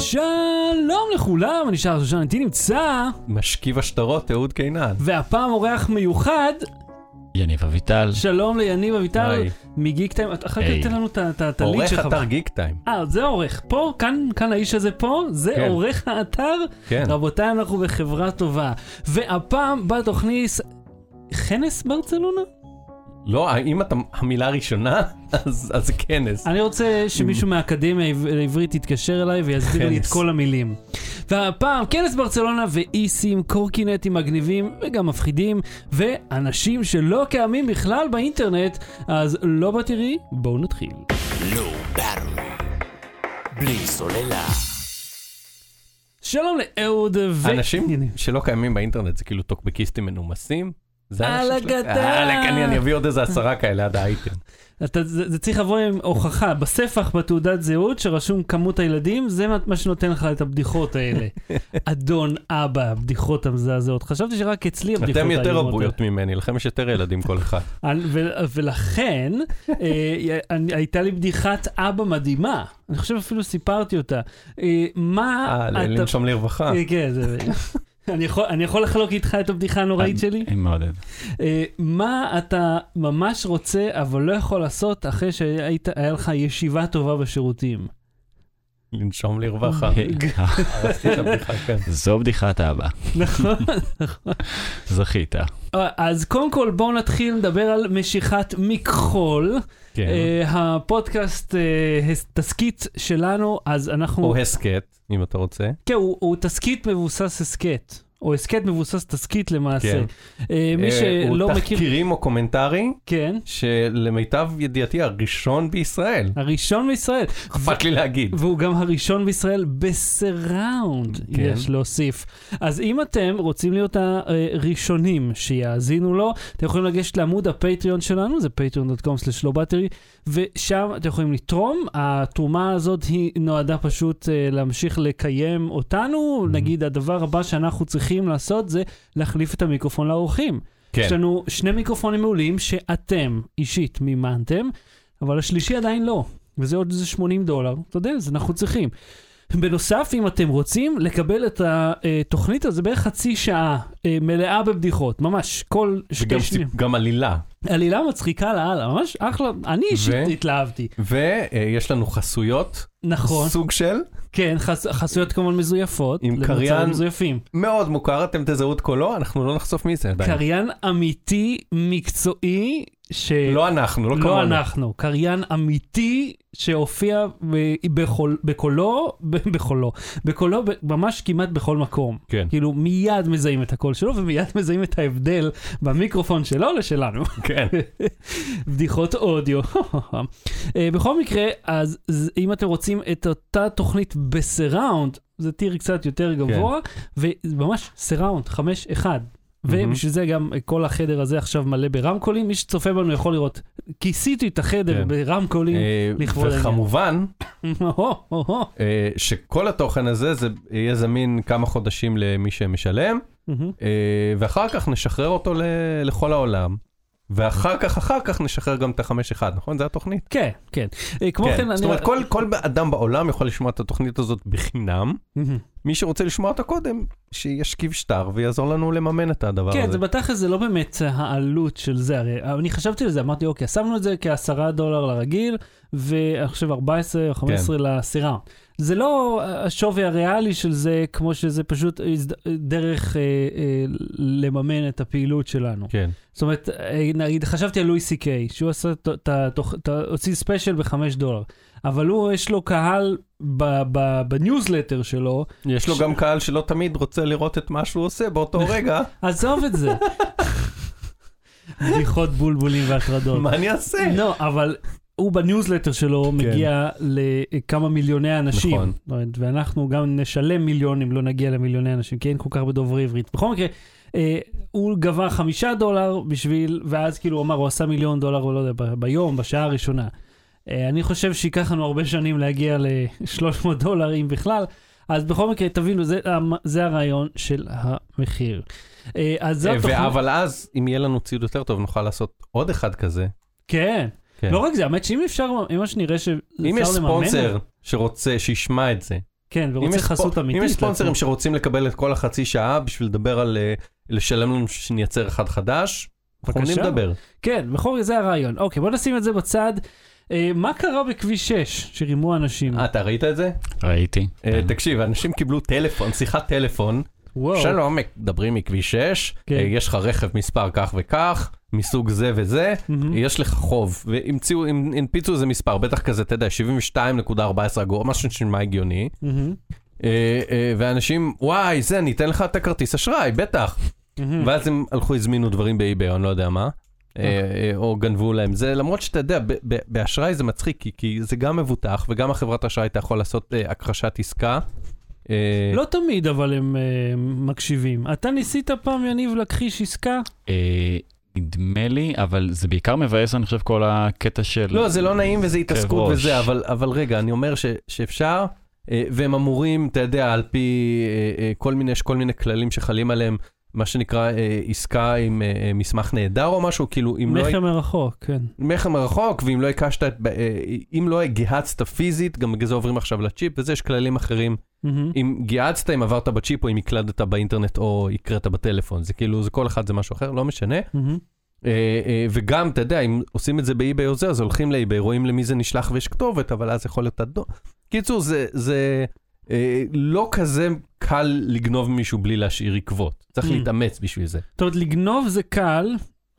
שלום לכולם, אני שר שושן, איתי נמצא, משכיב השטרות, אהוד קינן. והפעם אורח מיוחד, יניב אביטל. שלום ליניב אביטל היי. מגיק טיים, אחר כך היי. תן לנו את הליד עורך שלך. אתר גיק טיים. אה, זה העורך, פה, כאן, כאן האיש הזה פה, זה כן. עורך האתר. כן. רבותיי, אנחנו בחברה טובה. והפעם בתוכנית, כנס ברצלונה? לא, אם אתה המילה הראשונה, אז אז זה כנס. אני רוצה שמישהו מהאקדמיה העב- העברית יתקשר אליי ויסביר לי את. כל המילים. והפעם כנס ברצלונה ואיסים, קורקינטים מגניבים וגם מפחידים, ואנשים שלא קיימים בכלל באינטרנט, אז לא בתראי, בואו נתחיל. לא ברור. בלי סוללה. שלום לאהוד ו... אנשים. שלא קיימים באינטרנט זה כאילו טוקבקיסטים מנומסים. זה על הגדה. אה, אני אביא עוד איזה עשרה כאלה עד האייטם. אתה, זה, זה צריך לבוא עם הוכחה בספח בתעודת זהות שרשום כמות הילדים, זה מה, מה שנותן לך את הבדיחות האלה. אדון אבא, הבדיחות המזעזעות. חשבתי שרק אצלי הבדיחות אתם יותר רבויות ממני, לכם יש יותר ילדים כל אחד. ולכן אה, הייתה לי בדיחת אבא מדהימה, אני חושב אפילו סיפרתי אותה. אה, מה אה. לנשום לרווחה. כן, זה... אני יכול, אני יכול לחלוק איתך את הבדיחה הנוראית שלי? אני מעודד. אה, מה אתה ממש רוצה אבל לא יכול לעשות אחרי שהיה לך ישיבה טובה בשירותים? לנשום לרווחה. הבדיחה, כן. זו בדיחת האבא. נכון? זכית. אה, אז קודם כל בואו נתחיל לדבר על משיכת מכחול. כן. אה, הפודקאסט, אה, תסכית שלנו, אז אנחנו... או הסכת, אם אתה רוצה. כן, הוא, הוא תסכית מבוסס הסכת, או הסכת מבוסס תסכית למעשה. כן. אה, מי אה, שלא הוא מכיר... תחקירים או קומנטרי, כן, שלמיטב ידיעתי הראשון בישראל. הראשון בישראל. אכפת לי להגיד. והוא גם הראשון בישראל בסיראונד, כן. יש להוסיף. אז אם אתם רוצים להיות הראשונים שיאזינו לו, אתם יכולים לגשת לעמוד הפטריון שלנו, זה patreon.com/lowbattery, ושם אתם יכולים לתרום. התרומה הזאת היא נועדה פשוט אה, להמשיך לקיים אותנו. Mm-hmm. נגיד, הדבר הבא שאנחנו צריכים לעשות זה להחליף את המיקרופון לאורחים. כן. יש לנו שני מיקרופונים מעולים שאתם אישית מימנתם, אבל השלישי עדיין לא. וזה עוד איזה 80 דולר, אתה יודע, אז אנחנו צריכים. בנוסף, אם אתם רוצים לקבל את התוכנית הזו בערך חצי שעה אה, מלאה בבדיחות, ממש, כל וגם שתי שניות. סיפ- גם עלילה. עלילה מצחיקה לאללה, ממש אחלה, אני אישית ו- התלהבתי. ויש לנו חסויות, נכון, סוג של כן, חס, חסויות כמובן מזויפות, עם קריין מזויפים. מאוד מוכר, אתם תזהו את קולו, אנחנו לא נחשוף מי זה עדיין. קריין אמיתי, מקצועי, ש... לא אנחנו, לא לא כמונו. אנחנו, קריין אמיתי שהופיע ב- בכל, בקולו, ב- בקולו, בקולו ב- ממש כמעט בכל מקום. כן, כאילו מיד מזהים את הקול שלו ומיד מזהים את ההבדל במיקרופון שלו לשלנו. כן. בדיחות אודיו. אה, בכל מקרה, אז אם אתם רוצים את אותה תוכנית בסיראונד, זה טיר קצת יותר גבוה, וממש סיראונד, 5-1. ובשביל זה גם כל החדר הזה עכשיו מלא ברמקולים, מי שצופה בנו יכול לראות, כיסיתי את החדר כן. ברמקולים. אה, לכבוד העניין. וכמובן. אה, שכל התוכן הזה זה יהיה זמין כמה חודשים למי שמשלם. אה, ואחר כך נשחרר אותו לכל העולם. ואחר כך, אחר כך נשחרר גם את החמש אחד, נכון? זה התוכנית? כן, כן. אה, כמו כן. כן, זאת. אומרת, כל, כל אדם בעולם יכול לשמוע את התוכנית הזאת בחינם. מי שרוצה לשמוע אותה קודם, שישכיב שטר ויעזור לנו לממן את הדבר כן, הזה. זה בתכל'ס זה לא באמת העלות של זה, הרי אני חשבתי על זה, אמרתי, אוקיי, שמנו את זה כעשרה דולר לרגיל, ואני חושב 14 או 15 כן. לסירה. זה לא השווי הריאלי של זה, כמו שזה פשוט דרך אה, אה, לממן את הפעילות שלנו. כן. זאת אומרת, אה, נגיד, חשבתי על לואי סי קיי, שהוא עשה את ה- את ה- את ה- הוציא special בחמש דולר, אבל הוא, יש לו קהל בניוזלטר שלו, יש לו ש- גם קהל שלא תמיד רוצה לראות את מה שהוא עושה באותו רגע, עזוב את זה. בדיחות בולבולים והטרדות. מה אני אעשה? לא, אבל הוא בניוזלטר שלו מגיע לכמה מיליוני אנשים. נכון. ואנחנו גם נשלם מיליונים, לא נגיע למיליוני אנשים, כי אין כל כך בדוברי עברית. בכל מקרה, אה, הוא גבה חמישה דולר בשביל, ואז כאילו הוא אמר, הוא עשה מיליון דולר, או לא יודע, ב- ביום, בשעה הראשונה. אה, אני חושב שייקח לנו הרבה שנים להגיע ל-300 דולר, אם בכלל. אז בכל מקרה, תבינו, זה, זה הרעיון של המחיר. אה, אז זו אה, התוכנית. אבל אז, אם יהיה לנו ציוד יותר טוב, נוכל לעשות עוד אחד כזה. כן. כן. לא רק זה, האמת שאם אפשר, אם ממש נראה שאפשר לממן... אם יש ספונסר שרוצה, שישמע את זה, כן, ורוצה יש חסות ספו- אמיתית. אם יש ספונסרים. שרוצים לקבל את כל החצי שעה בשביל לדבר על... אה, לשלם לנו שנייצר אחד חדש, בבקשה. לדבר. כן, בכל זה הרעיון. אוקיי, בוא נשים את זה בצד. אה, מה קרה בכביש 6 שרימו אנשים? אה, אתה ראית את זה? ראיתי. אה, כן. תקשיב, אנשים קיבלו טלפון, שיחת טלפון. וואו. שלום, מדברים מכביש 6, כן. אה, יש לך רכב מספר כך וכך, מסוג זה וזה, מהמם. יש לך חוב, והמציאו, הנפיצו איזה מספר, בטח כזה, אתה יודע, 72.14 אגור, משהו שנשמע הגיוני. מהמם. אה, אה, ואנשים, וואי, זה, אני אתן לך את הכרטיס אשראי, בטח. מהמם. ואז הם הלכו, הזמינו דברים באי-ביי, אני לא יודע מה. אה, אה, או גנבו להם זה, למרות שאתה יודע, באשראי זה מצחיק, כי- כי זה גם מבוטח, וגם החברת אשראי אתה יכול לעשות אה, הכחשת עסקה. אה, לא תמיד אבל הם אה, מקשיבים. אתה ניסית פעם, יניב, להכחיש עסקה? אה, נדמה לי, אבל זה בעיקר מבאס, אני חושב, כל הקטע של... לא, זה לא נעים וזה התעסקות ראש. וזה, אבל, אבל רגע, אני אומר ש, שאפשר, אה, והם אמורים, אתה יודע, על פי אה, אה, כל מיני, יש כל מיני כללים שחלים עליהם, מה שנקרא עסקה עם מסמך נהדר או משהו, כאילו, אם לא... מכר מרחוק, כן. מכר מרחוק, ואם לא הקשת, אם לא גיהצת פיזית, גם בגלל זה עוברים עכשיו לצ'יפ, וזה יש כללים אחרים. מהמם. אם גיהצת, אם עברת בצ'יפ, או אם הקלדת באינטרנט, או הקראת בטלפון, זה כאילו, זה כל אחד זה משהו אחר, לא משנה. מהמם. אה, אה, וגם, אתה יודע, אם עושים את זה באי-ביי או זה, אז הולכים לאי-ביי, רואים למי זה נשלח ויש כתובת, אבל אז יכול להיות אדום. קיצור, זה, זה אה, לא כזה קל לגנוב מישהו בלי להשאיר עקבות. צריך Mm. להתאמץ בשביל זה. זאת אומרת, לגנוב זה קל,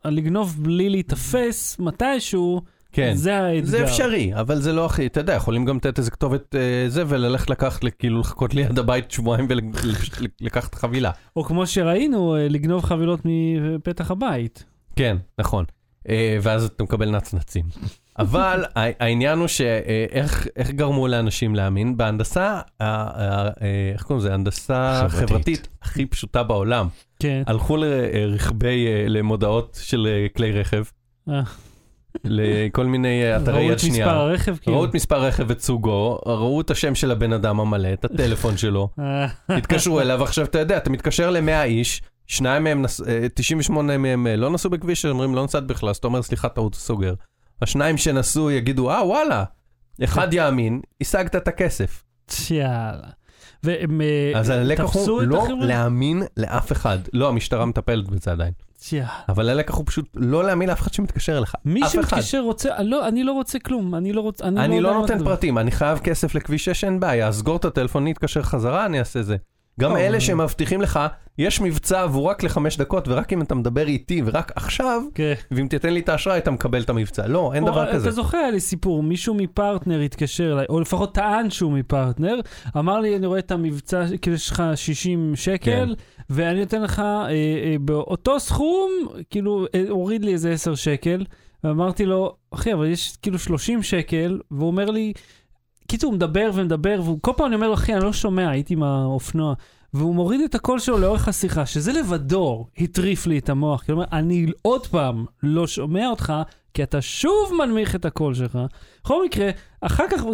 לגנוב בלי להיתפס מתישהו, כן. זה האתגר. זה אפשרי, אבל זה לא הכי, אתה יודע, יכולים גם לתת איזה כתובת אה, זה, וללכת לקחת, כאילו לחכות ליד הבית שבועיים ולקחת חבילה. או כמו שראינו, אה, לגנוב חבילות מפתח הבית. כן, נכון. אה, ואז אתה מקבל נצנצים. אבל העניין הוא שאיך איך גרמו לאנשים להאמין? בהנדסה, ה- ה- אה, איך קוראים לזה? הנדסה חברתית. חברתית הכי פשוטה בעולם. כן. הלכו לרכבי, אה, למודעות של אה, כלי רכב, אה. לכל מיני אה, אתרי ראו יד את מספר שנייה. הרכב, כאילו. ראו את מספר רכב ואת סוגו, ראו את השם של הבן אדם המלא, את הטלפון שלו, אה, התקשרו אליו, עכשיו אתה יודע, אתה מתקשר ל-100 איש, שניים מהם, נס... אה, 98 מהם אה, לא נסעו בכביש, אומרים לא נסעת בכלל, אז אתה אומר סליחה, טעות סוגר. השניים שנסעו יגידו, אה וואלה, אחד יאמין, השגת את הכסף. יאללה. והם אה, אז הלקח הוא לא? להאמין לאף אחד. לא, המשטרה מטפלת בזה עדיין. אבל הלקח הוא פשוט לא להאמין לאף אחד שמתקשר אליך. מי. שמתקשר רוצה, לא, אני לא רוצה כלום, אני לא רוצה, אני, אני לא מה נותן. פרטים, אני חייב כסף לכביש 6, אין בעיה, סגור את הטלפון, אני אתקשר חזרה, אני אעשה זה. גם אלה שמבטיחים לך, יש מבצע והוא רק לחמש דקות, ורק אם אתה מדבר איתי ורק עכשיו, כן. ואם תיתן לי את האשראי, אתה מקבל את המבצע. לא, אין דבר כזה. אתה זוכר, היה לי סיפור, מישהו מפרטנר התקשר אליי, או לפחות טען שהוא מפרטנר, אמר לי, אני רואה את המבצע, כאילו יש לך 60 שקל, כן. ואני נותן לך אה, אה, באותו סכום, כאילו, אה, הוריד לי איזה 10 שקל, ואמרתי לו, אחי, אבל יש כאילו 30 שקל, והוא אומר לי, קיצור, הוא מדבר ומדבר, וכל פעם אני אומר לו, אחי, אני לא שומע, הייתי עם האופנוע. והוא מוריד את הקול שלו לאורך השיחה, שזה לבדו הטריף לי את המוח. כלומר, אני עוד פעם לא שומע אותך, כי אתה שוב מנמיך את הקול שלך. בכל מקרה, אחר כך,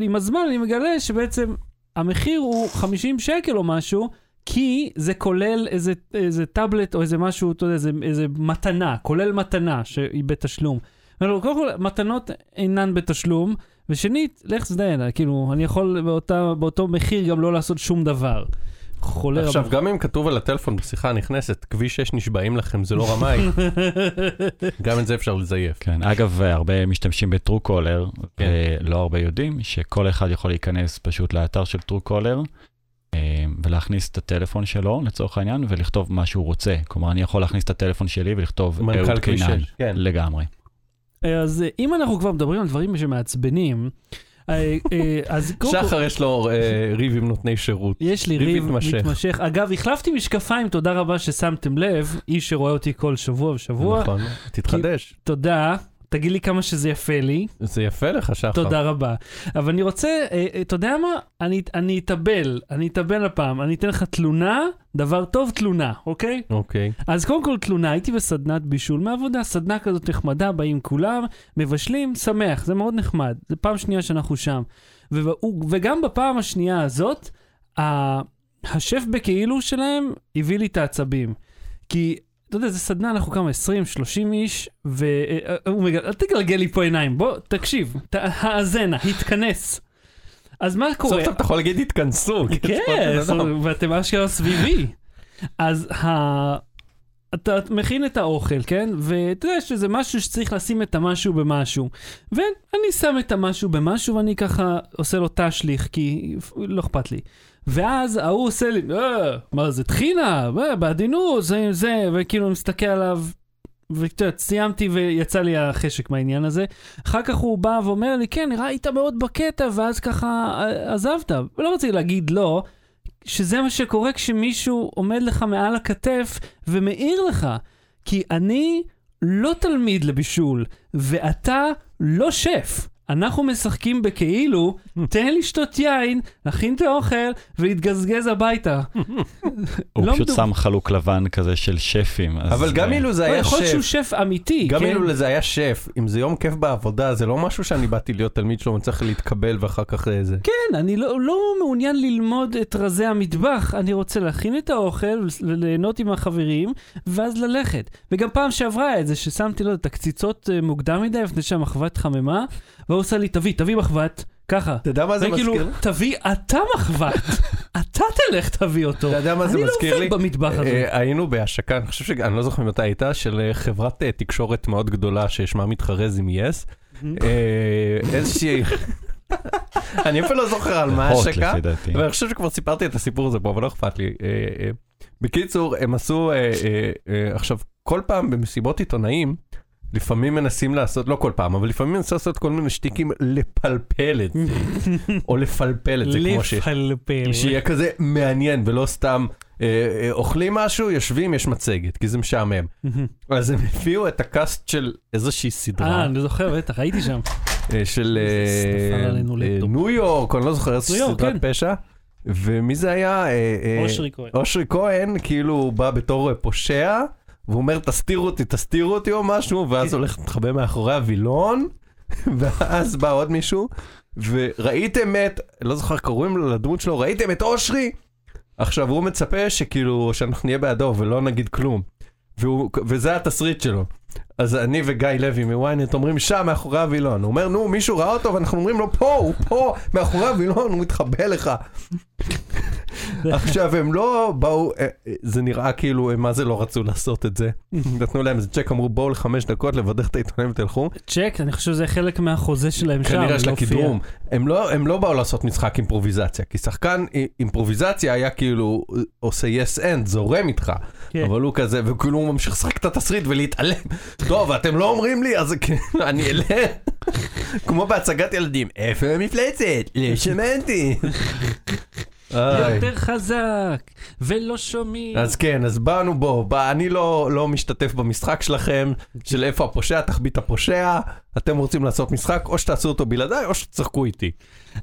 עם הזמן, אני מגלה שבעצם המחיר הוא 50 שקל או משהו, כי זה כולל איזה, איזה טאבלט או איזה משהו, אתה יודע, איזה, איזה מתנה, כולל מתנה שהיא בתשלום. קודם כל, מתנות אינן בתשלום, ושנית, לך תזדיין, כאילו, אני יכול באותה, באותו מחיר גם לא לעשות שום דבר. חולה עכשיו, רבה. גם אם כתוב על הטלפון בשיחה הנכנסת, כביש 6 נשבעים לכם, זה לא רמאי, גם את זה אפשר לזייף. כן, אגב, הרבה משתמשים בטרו קולר, כן. ולא הרבה יודעים שכל אחד יכול להיכנס פשוט לאתר של טרו קולר, ולהכניס את הטלפון שלו, לצורך העניין, ולכתוב מה שהוא רוצה. כלומר, אני יכול להכניס את הטלפון שלי ולכתוב מנכ"ל אהוד קינן. 6, כן. לגמרי. אז אה, אם אנחנו כבר מדברים על דברים שמעצבנים, אה, אה, אז קודם כל, שחר יש לו ריב עם נותני שירות. יש לי ריב. מתמשך. אגב, החלפתי משקפיים, תודה רבה ששמתם לב, איש שרואה אותי כל שבוע ושבוע. נכון, תתחדש. תודה, תגיד לי כמה שזה יפה לי. זה יפה לך, שחר. תודה רבה. אבל אני רוצה, אה, אה, אתה יודע מה? אני, אני אתאבל, אני אתאבל הפעם. אני אתן לך תלונה, דבר טוב, תלונה, אוקיי? אוקיי. אז קודם כל תלונה, הייתי בסדנת בישול מעבודה, סדנה כזאת נחמדה, באים כולם, מבשלים, שמח, זה מאוד נחמד. זה פעם שנייה שאנחנו שם. ו- וגם בפעם השנייה הזאת, ה- השף בכאילו שלהם הביא לי את העצבים. כי, אתה יודע, זה סדנה, אנחנו כמה, 20, 30 איש, והוא מגל... אל תגלגל לי פה עיניים, בוא, תקשיב, האזנה, התכנס. אז מה סוף קורה? סוף אתה יכול להגיד התכנסו. כן. ואתם אשכרה סביבי. אז ה... אתה מכין את האוכל, כן? ואתה יודע שזה משהו שצריך לשים את המשהו במשהו. ואני שם את המשהו במשהו ואני ככה עושה לו תשליך, כי לא אכפת לי. ואז ההוא עושה לי, אה, מה זה טחינה? אה, בעדינות, זה, זה, וכאילו אני מסתכל עליו. ואתה יודע, סיימתי ויצא לי החשק מהעניין הזה. אחר כך הוא בא ואומר לי, כן, נראה היית מאוד בקטע, ואז ככה עזבת. ולא רציתי להגיד לא, שזה מה שקורה כשמישהו עומד לך מעל הכתף ומעיר לך. כי אני לא תלמיד לבישול, ואתה לא שף. אנחנו משחקים בכאילו, תן לשתות יין, להכין את האוכל ולהתגזגז הביתה. הוא לא פשוט מדוב- שם חלוק לבן כזה של שפים. אז, אבל גם אילו זה לא, היה יכול להיות שהוא שף, שף אמיתי, גם כן? אילו זה היה שף, אם זה יום כיף בעבודה, זה לא משהו שאני באתי להיות תלמיד שלו וצריך להתקבל ואחר כך אה, זה. כן, אני לא, לא מעוניין ללמוד את רזי המטבח, אני רוצה להכין את האוכל וליהנות עם החברים, ואז ללכת. וגם פעם שעברה את זה ששמתי לו את הקציצות אה, מוקדם מדי לפני שהמחבת חממה, והוא עושה לי, תביא, תביא מחבת, ככה. אתה יודע מה זה וכאילו, מזכיר? לי? תביא אתה מחבת, אתה תלך תביא אותו. אתה יודע מה זה מזכיר אני לי? לא עובד במטבח הזה. אה, היינו בהשקה, אני חושב שאני לא זוכר מתי הייתה, של אה, חברת אה, תקשורת מאוד גדולה ששמה מתחרז עם יס. אה, איזושהי... אני אפילו לא זוכר על מה ההשקה, אני חושב שכבר סיפרתי את הסיפור הזה פה, אבל לא אכפת לי. אה, אה, בקיצור, הם עשו, אה, אה, אה, עכשיו, כל פעם במסיבות עיתונאים, לפעמים מנסים לעשות, לא כל פעם, אבל לפעמים מנסים לעשות כל מיני שטיקים לפלפל את זה, או לפלפל את זה כמו שיש. לפלפל. שיהיה כזה מעניין ולא סתם אה, אה, אוכלים משהו, יושבים, יש מצגת, כי זה משעמם. אז הם הביאו את הקאסט של איזושהי אה, סדרה, אני זוכר, בטח, הייתי שם. אה, של אה, אה. ניו יורק, אני לא זוכר, איזושהי סדרת כן. פשע. ומי זה היה? אה, אה, אושרי כהן. אושרי כהן, כאילו הוא בא בתור אה, פושע, והוא אומר תסתירו אותי, תסתירו אותי או משהו, ואז הולך להתחבא מאחורי הווילון, ואז בא עוד מישהו, וראיתם את, לא זוכר קוראים לו לדמות שלו, ראיתם את אושרי? עכשיו הוא מצפה שכאילו, שאנחנו נהיה בעדו ולא נגיד כלום. והוא, וזה התסריט שלו. אז אני וגיא לוי מוויינט אומרים שם מאחורי הווילון. הוא אומר נו מישהו ראה אותו ואנחנו אומרים לו פה הוא פה מאחורי הווילון הוא מתחבא לך. עכשיו הם לא באו אה, אה, זה נראה כאילו הם מה זה לא רצו לעשות את זה. נתנו להם איזה צ'ק אמרו בואו לחמש דקות לבדח את העיתונאים ותלכו. צ'ק, אני חושב שזה חלק מהחוזה שלהם שם. כנראה של להופיע. הקידום. הם לא, הם לא באו לעשות משחק אימפרוביזציה, כי שחקן אי- אימפרוביזציה היה כאילו אה, עושה yes and, זורם איתך. כן. אבל הוא כזה, וכאילו הוא ממשיך לשחק את התסריט ולהתעלם. טוב, אתם לא אומרים לי, אז כן, אני אעלה. כמו בהצגת ילדים, איפה המפלצת? לא שמעתי. איי. יותר חזק, ולא שומעים. אז כן, אז באנו בוא, בא, אני לא, לא משתתף במשחק שלכם, של איפה הפושע, תחביא את הפושע, אתם רוצים לעשות משחק, או שתעשו אותו בלעדיי, או שתשחקו איתי.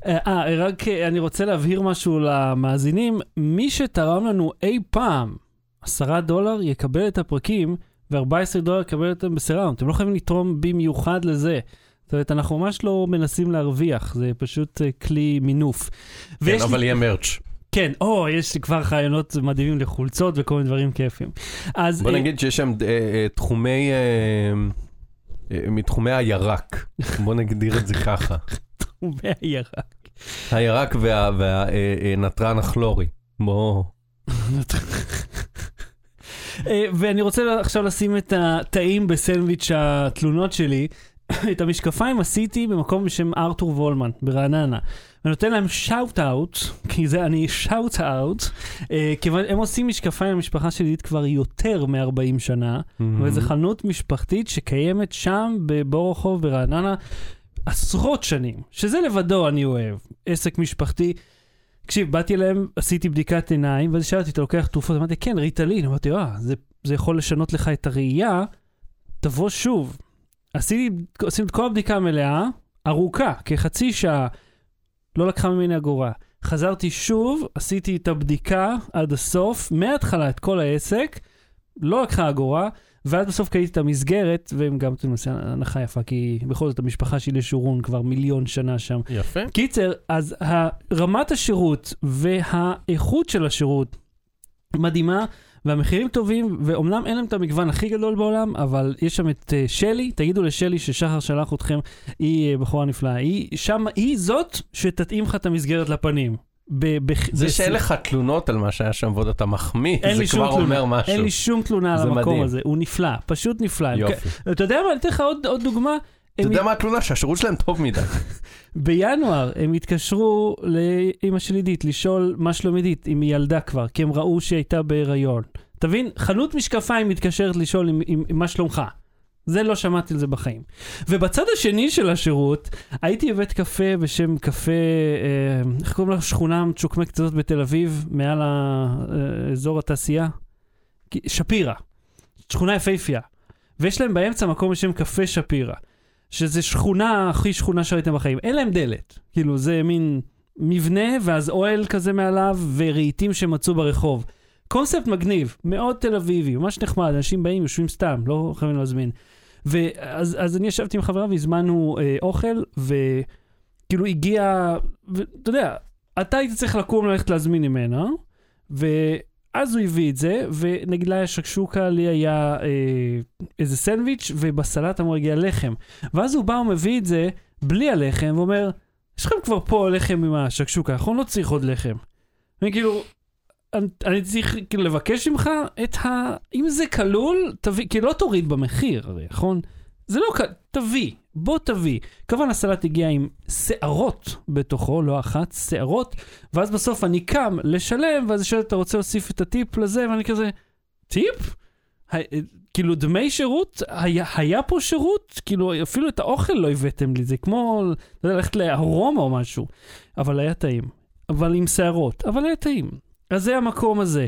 אה, אה, רק אה, אני רוצה להבהיר משהו למאזינים. מי שתרם לנו אי פעם 10 דולר יקבל את הפרקים, ו-14 דולר יקבל אותם בסיראונד. אתם לא חייבים לתרום במיוחד לזה. זאת אומרת, אנחנו ממש לא מנסים להרוויח, זה פשוט אה, כלי מינוף. כן, אבל לי, יהיה מרץ'. כן, או, יש כבר רעיונות מדהימים לחולצות וכל מיני דברים כיפים. אז... בוא אה, נגיד שיש שם אה, תחומי, מתחומי הירק, בוא נגדיר את זה ככה. מהירק. הירק והנתרן הכלורי. בוא... אה, ואני רוצה עכשיו לשים את התאים בסנדוויץ' התלונות שלי. את המשקפיים עשיתי במקום בשם ארתור וולמן ברעננה. אני נותן להם שאוט אאוט, כי זה אני שאוט אאוט, כיוון הם עושים משקפיים למשפחה שלי כבר יותר מ-40 שנה, וזו חנות משפחתית שקיימת שם בבור רחוב ברעננה עשרות שנים, שזה לבדו אני אוהב. עסק משפחתי. תקשיב, באתי אליהם, עשיתי בדיקת עיניים, ואז שאלתי, אתה לוקח תרופות? אמרתי, כן, ריטלין. אמרתי, אה, זה, זה יכול לשנות לך את הראייה, תבוא שוב. עשיתי, עשיתי את כל הבדיקה המלאה, ארוכה, כחצי שעה, לא לקחה ממני אגורה. חזרתי שוב, עשיתי את הבדיקה עד הסוף, מההתחלה את כל העסק, לא לקחה אגורה, ואז בסוף קניתי את המסגרת, והם גם לי הנחה יפה, כי בכל זאת המשפחה שלי שורון כבר מיליון שנה שם. יפה. קיצר, אז רמת השירות והאיכות של השירות מדהימה, והמחירים טובים, ואומנם אין להם את המגוון הכי גדול בעולם, אבל יש שם את uh, שלי, תגידו לשלי ששחר שלח אתכם, היא uh, בחורה נפלאה, היא שם, היא זאת שתתאים לך את המסגרת לפנים. ב- ב- זה ב- שאין לך תלונות על מה שהיה שם ועוד אתה מחמיא, זה כבר תלונה, אומר משהו. אין לי שום תלונה על המקום מדהים. הזה, הוא נפלא, פשוט נפלא. יופי. כ- אתה יודע מה, אני אתן לך עוד, עוד דוגמה. אתה יודע מה התלונה? שהשירות שלהם טוב מדי. בינואר הם התקשרו לאימא של עידית לשאול מה שלום עידית, אם היא ילדה כבר, כי הם ראו שהיא הייתה בהיריון. תבין, חנות משקפיים מתקשרת לשאול אם, אם, אם מה שלומך. זה לא שמעתי על זה בחיים. ובצד השני של השירות, הייתי בבית קפה בשם קפה, אה, איך קוראים לה? שכונה מצ'וקמקת הזאת בתל אביב, מעל אזור התעשייה? שפירא. שכונה יפהפייה. ויש להם באמצע מקום בשם קפה שפירא. שזה שכונה, הכי שכונה שראיתם בחיים. אין להם דלת. כאילו, זה מין מבנה, ואז אוהל כזה מעליו, ורהיטים שמצאו ברחוב. קונספט מגניב, מאוד תל אביבי, ממש נחמד, אנשים באים, יושבים סתם, לא חייבים להזמין. ואז אז אני ישבתי עם חברה והזמנו אה, אוכל, וכאילו הגיע, ואתה יודע, אתה היית צריך לקום ללכת להזמין ממנה, ואז הוא הביא את זה, ונגיד לה היה שקשוקה, לי היה אה, איזה סנדוויץ', ובסלט אמור להגיע לחם. ואז הוא בא ומביא את זה בלי הלחם, ואומר, יש לכם כבר פה לחם עם השקשוקה, אנחנו לא צריך עוד לחם. אני כאילו, אני, אני צריך כאילו לבקש ממך את ה... אם זה כלול, תביא, כי לא תוריד במחיר, הרי, נכון? זה לא כ... תביא, בוא תביא. כמובן הסלט הגיע עם שערות בתוכו, לא אחת, שערות, ואז בסוף אני קם לשלם, ואז היא שואלת, אתה רוצה להוסיף את הטיפ לזה? ואני כזה, טיפ? כאילו דמי שירות, היה, היה פה שירות? כאילו אפילו את האוכל לא הבאתם לי, זה כמו, לא ללכת לארומה או משהו. אבל היה טעים. אבל עם שערות, אבל היה טעים. אז זה המקום הזה.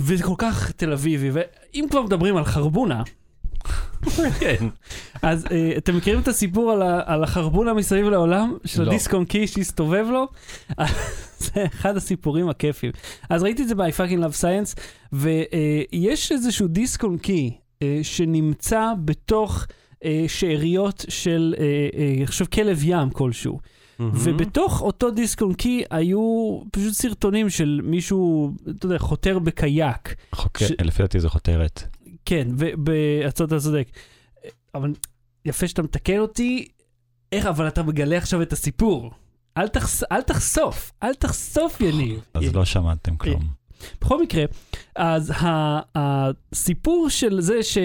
וזה כל כך תל אביבי, ואם כבר מדברים על חרבונה. אז uh, אתם מכירים את הסיפור על, ה, על החרבונה מסביב לעולם? של לא. הדיסק און קי שהסתובב לו? זה אחד הסיפורים הכיפים. אז ראיתי את זה ב-I fucking love science, ויש איזשהו דיסק און קי uh, שנמצא בתוך uh, שאריות של, uh, uh, אני חושב, כלב ים כלשהו. ובתוך אותו דיסק און קי היו פשוט סרטונים של מישהו, אתה יודע, חותר בקייק. חוקר, ש- לפי דעתי זו חותרת. כן, ואתה צודק. אבל יפה שאתה מתקן אותי, איך, אבל אתה מגלה עכשיו את הסיפור. אל, תחש, אל תחשוף, אל תחשוף, יניב. אז לא שמעתם כלום. בכל מקרה, אז הסיפור של זה ש...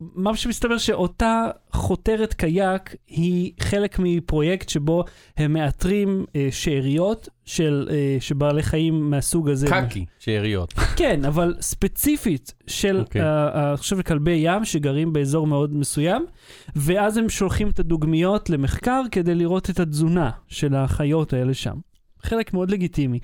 מה שמסתבר שאותה חותרת קייק היא חלק מפרויקט שבו הם מאתרים אה, שאריות של, אה, של בעלי חיים מהסוג הזה. קקי, שאריות. כן, אבל ספציפית של, אוקיי. אה, אה, אני חושב, כלבי ים שגרים באזור מאוד מסוים, ואז הם שולחים את הדוגמיות למחקר כדי לראות את התזונה של החיות האלה שם. חלק מאוד לגיטימי.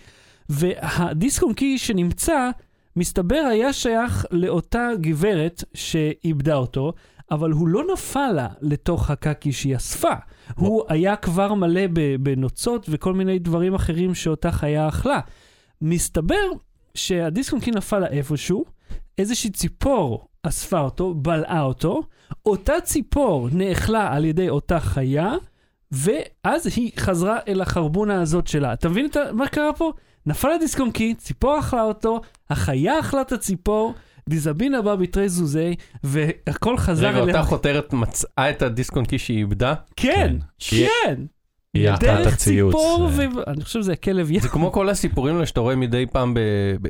והדיסק און קי שנמצא, מסתבר היה שייך לאותה גברת שאיבדה אותו, אבל הוא לא נפל לה לתוך הקקי שהיא אספה. הוא היה כבר מלא בנוצות וכל מיני דברים אחרים שאותה חיה אכלה. מסתבר שהדיסק און קי נפל לה איפשהו, איזושהי ציפור אספה אותו, בלעה אותו, אותה ציפור נאכלה על ידי אותה חיה, ואז היא חזרה אל החרבונה הזאת שלה. אתה מבין את מה קרה פה? נפל הדיסק און קי, ציפור אכלה אותו, החיה אכלה את הציפור, דיזבינה בא בתרי זוזי, והכל חזר רגע, אליה. אותה חותרת מצאה את הדיסק און קי שהיא איבדה? כן, כן. את דרך הציוץ. ציפור, זה- ואני חושב שזה כלב ים. זה כמו כל הסיפורים האלה שאתה רואה מדי פעם,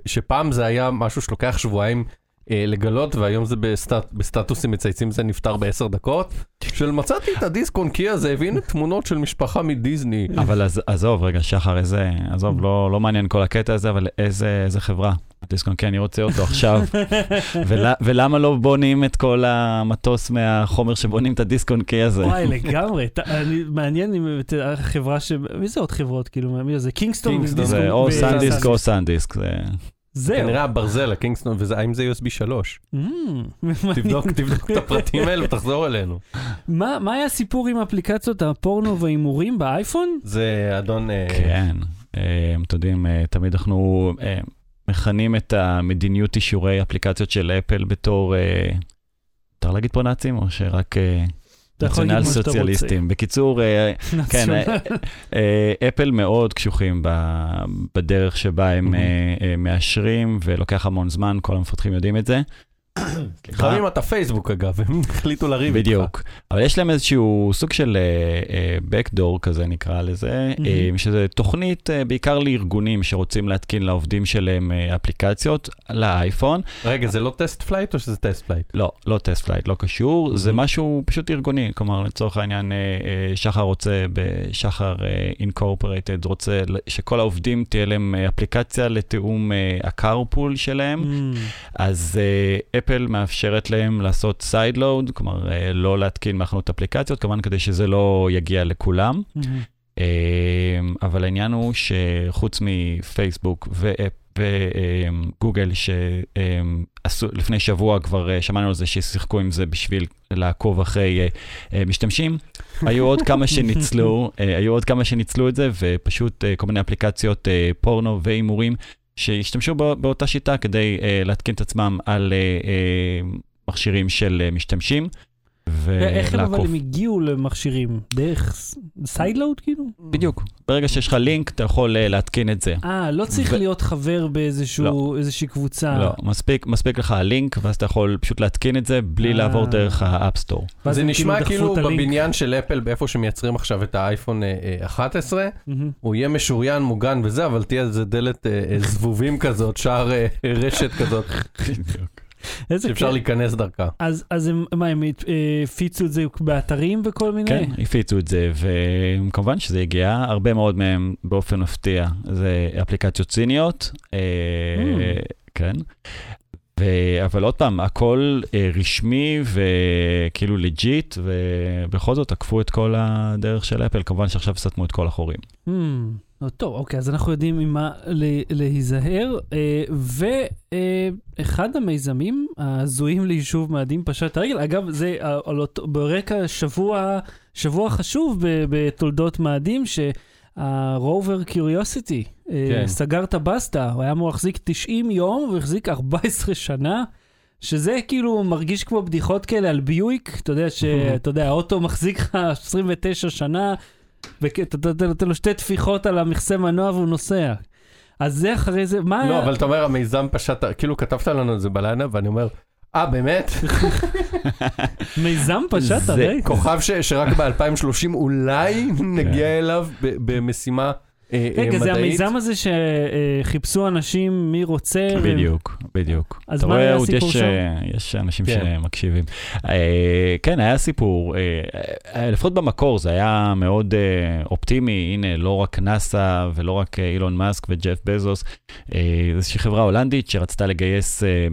שפעם זה היה משהו שלוקח שבועיים לגלות, והיום זה בסטט... בסטטוסים מצייצים זה נפתר בעשר דקות, של מצאתי את הדיסק און קי הזה, והנה תמונות של משפחה מדיסני. אבל אז, עזוב, רגע, שחר, איזה, עזוב, לא, לא מעניין כל הקטע הזה, אבל איזה, איזה חברה. דיסקון, כן, אני רוצה אותו עכשיו. ול, ולמה לא בונים את כל המטוס מהחומר שבונים את הדיסקון קי הזה? וואי, לגמרי. ת- אני- מעניין אם החברה ש... מי זה עוד חברות? כאילו, מי זה? Kingston? זה או SanDisk או SanDisk, זה... זהו. כנראה הברזל, ה Kingston, וזה, האם זה USB 3? אממ, תבדוק, תבדוק את הפרטים האלה ותחזור אלינו. מה מה היה הסיפור עם אפליקציות הפורנו וההימורים באייפון? זה אדון... אה, כן. אה, אתם יודעים, אה, תמיד אנחנו מכנים את המדיניות אישורי אפליקציות של אפל בתור, מותר להגיד פה נאצים, או שרק... נציונל. סוציאליסטים. בקיצור, אה, כן. אה, אה, אפל מאוד קשוחים בדרך שבה הם מאשרים, ולוקח המון זמן, כל המפתחים יודעים את זה. אם אתה פייסבוק אגב, הם החליטו לריב איתך. בדיוק. אבל יש להם איזשהו סוג של אה, backdoor כזה נקרא לזה. אה, שזה תוכנית אה, בעיקר לארגונים שרוצים להתקין לעובדים שלהם אה, אפליקציות לאייפון. רגע, זה לא TestFlight או שזה TestFlight? לא, לא TestFlight, לא קשור, זה. משהו פשוט ארגוני, כלומר לצורך העניין אה, אה, שחר רוצה, בשחר Incorporated רוצה שכל העובדים תהיה להם אה, אפליקציה לתיאום אה, ה carpool שלהם, אז אה, אפל מאפשרת להם לעשות sideload, כלומר אה, לא להתקין מהחנות אפליקציות, כמובן כדי שזה לא יגיע לכולם. אממ, אה, אבל העניין הוא שחוץ מפייסבוק ואפ וגוגל, שלפני שבוע כבר אה, שמענו על זה ששיחקו עם זה בשביל לעקוב אחרי אה, משתמשים, היו עוד כמה שניצלו, היו עוד כמה שניצלו את זה, ופשוט כל מיני אפליקציות פורנו והימורים שהשתמשו בא- באותה שיטה כדי אה, להתקין את עצמם על אה, אה, מכשירים של משתמשים. איך הם אבל. הם הגיעו למכשירים? דרך sideload כאילו? בדיוק, ברגע שיש לך לינק אתה יכול אה, להתקין את זה. אה, לא צריך ו- להיות חבר באיזושהי קבוצה. לא, מספיק, מספיק לך הלינק, ואז אתה יכול פשוט להתקין את זה בלי אה. לעבור דרך ה App Store. זה נשמע כאילו הלינק. בבניין של אפל, באיפה שמייצרים עכשיו את האייפון אה, אה, 11, מהמם. הוא יהיה משוריין, מוגן וזה, אבל תהיה איזה דלת זבובים כזאת, שער רשת כזאת, איזה שאפשר כיף. להיכנס דרכה. אז, אז הם, מה, הם אה, הפיצו את זה באתרים וכל מיני? כן, הפיצו את זה, וכמובן שזה הגיע, הרבה מאוד מהם באופן מפתיע, זה אפליקציות סיניות, אה, Mm. כן. ו- אבל עוד פעם, הכל אה, רשמי וכאילו לג'יט, ובכל זאת עקפו את כל הדרך של אפל, כמובן שעכשיו סתמו את כל החורים. Hmm, לא, טוב, אוקיי, אז אנחנו יודעים ממה להיזהר. אה, ואחד המיזמים ההזויים ליישוב מאדים פשט את הרגל, אגב, זה אה, על אותו, ברקע שבוע, שבוע חשוב בתולדות מאדים, שהרובר קיוריוסיטי כן. סגר את הבסטה, הוא היה אמור להחזיק 90 יום והחזיק 14 שנה. שזה כאילו מרגיש כמו בדיחות כאלה על ביואיק, אתה יודע שאתה יודע, האוטו מחזיק לך 29 שנה, ואתה נותן לו שתי טפיחות על המכסה מנוע והוא נוסע. אז זה אחרי זה, מה לא? אבל אתה אומר, המיזם פשט, כאילו כתבת לנו את זה בלילה, ואני אומר, אה, באמת? מיזם פשט זה הרי? כוכב שרק ב-2030 אולי נגיע אליו במשימה אה, אה, רגע, זה מדעית? המיזם הזה שחיפשו אנשים מי רוצה. בדיוק, בדיוק. אז מה היה הסיפור יש, שם? אה, יש אנשים כן. שמקשיבים. אה, כן, היה סיפור, אה, אה, לפחות במקור זה היה מאוד אה, אופטימי, הנה, לא רק נאסא ולא רק אה, אילון מאסק וג'ף בזוס, אה, איזושהי חברה הולנדית שרצתה לגייס אה.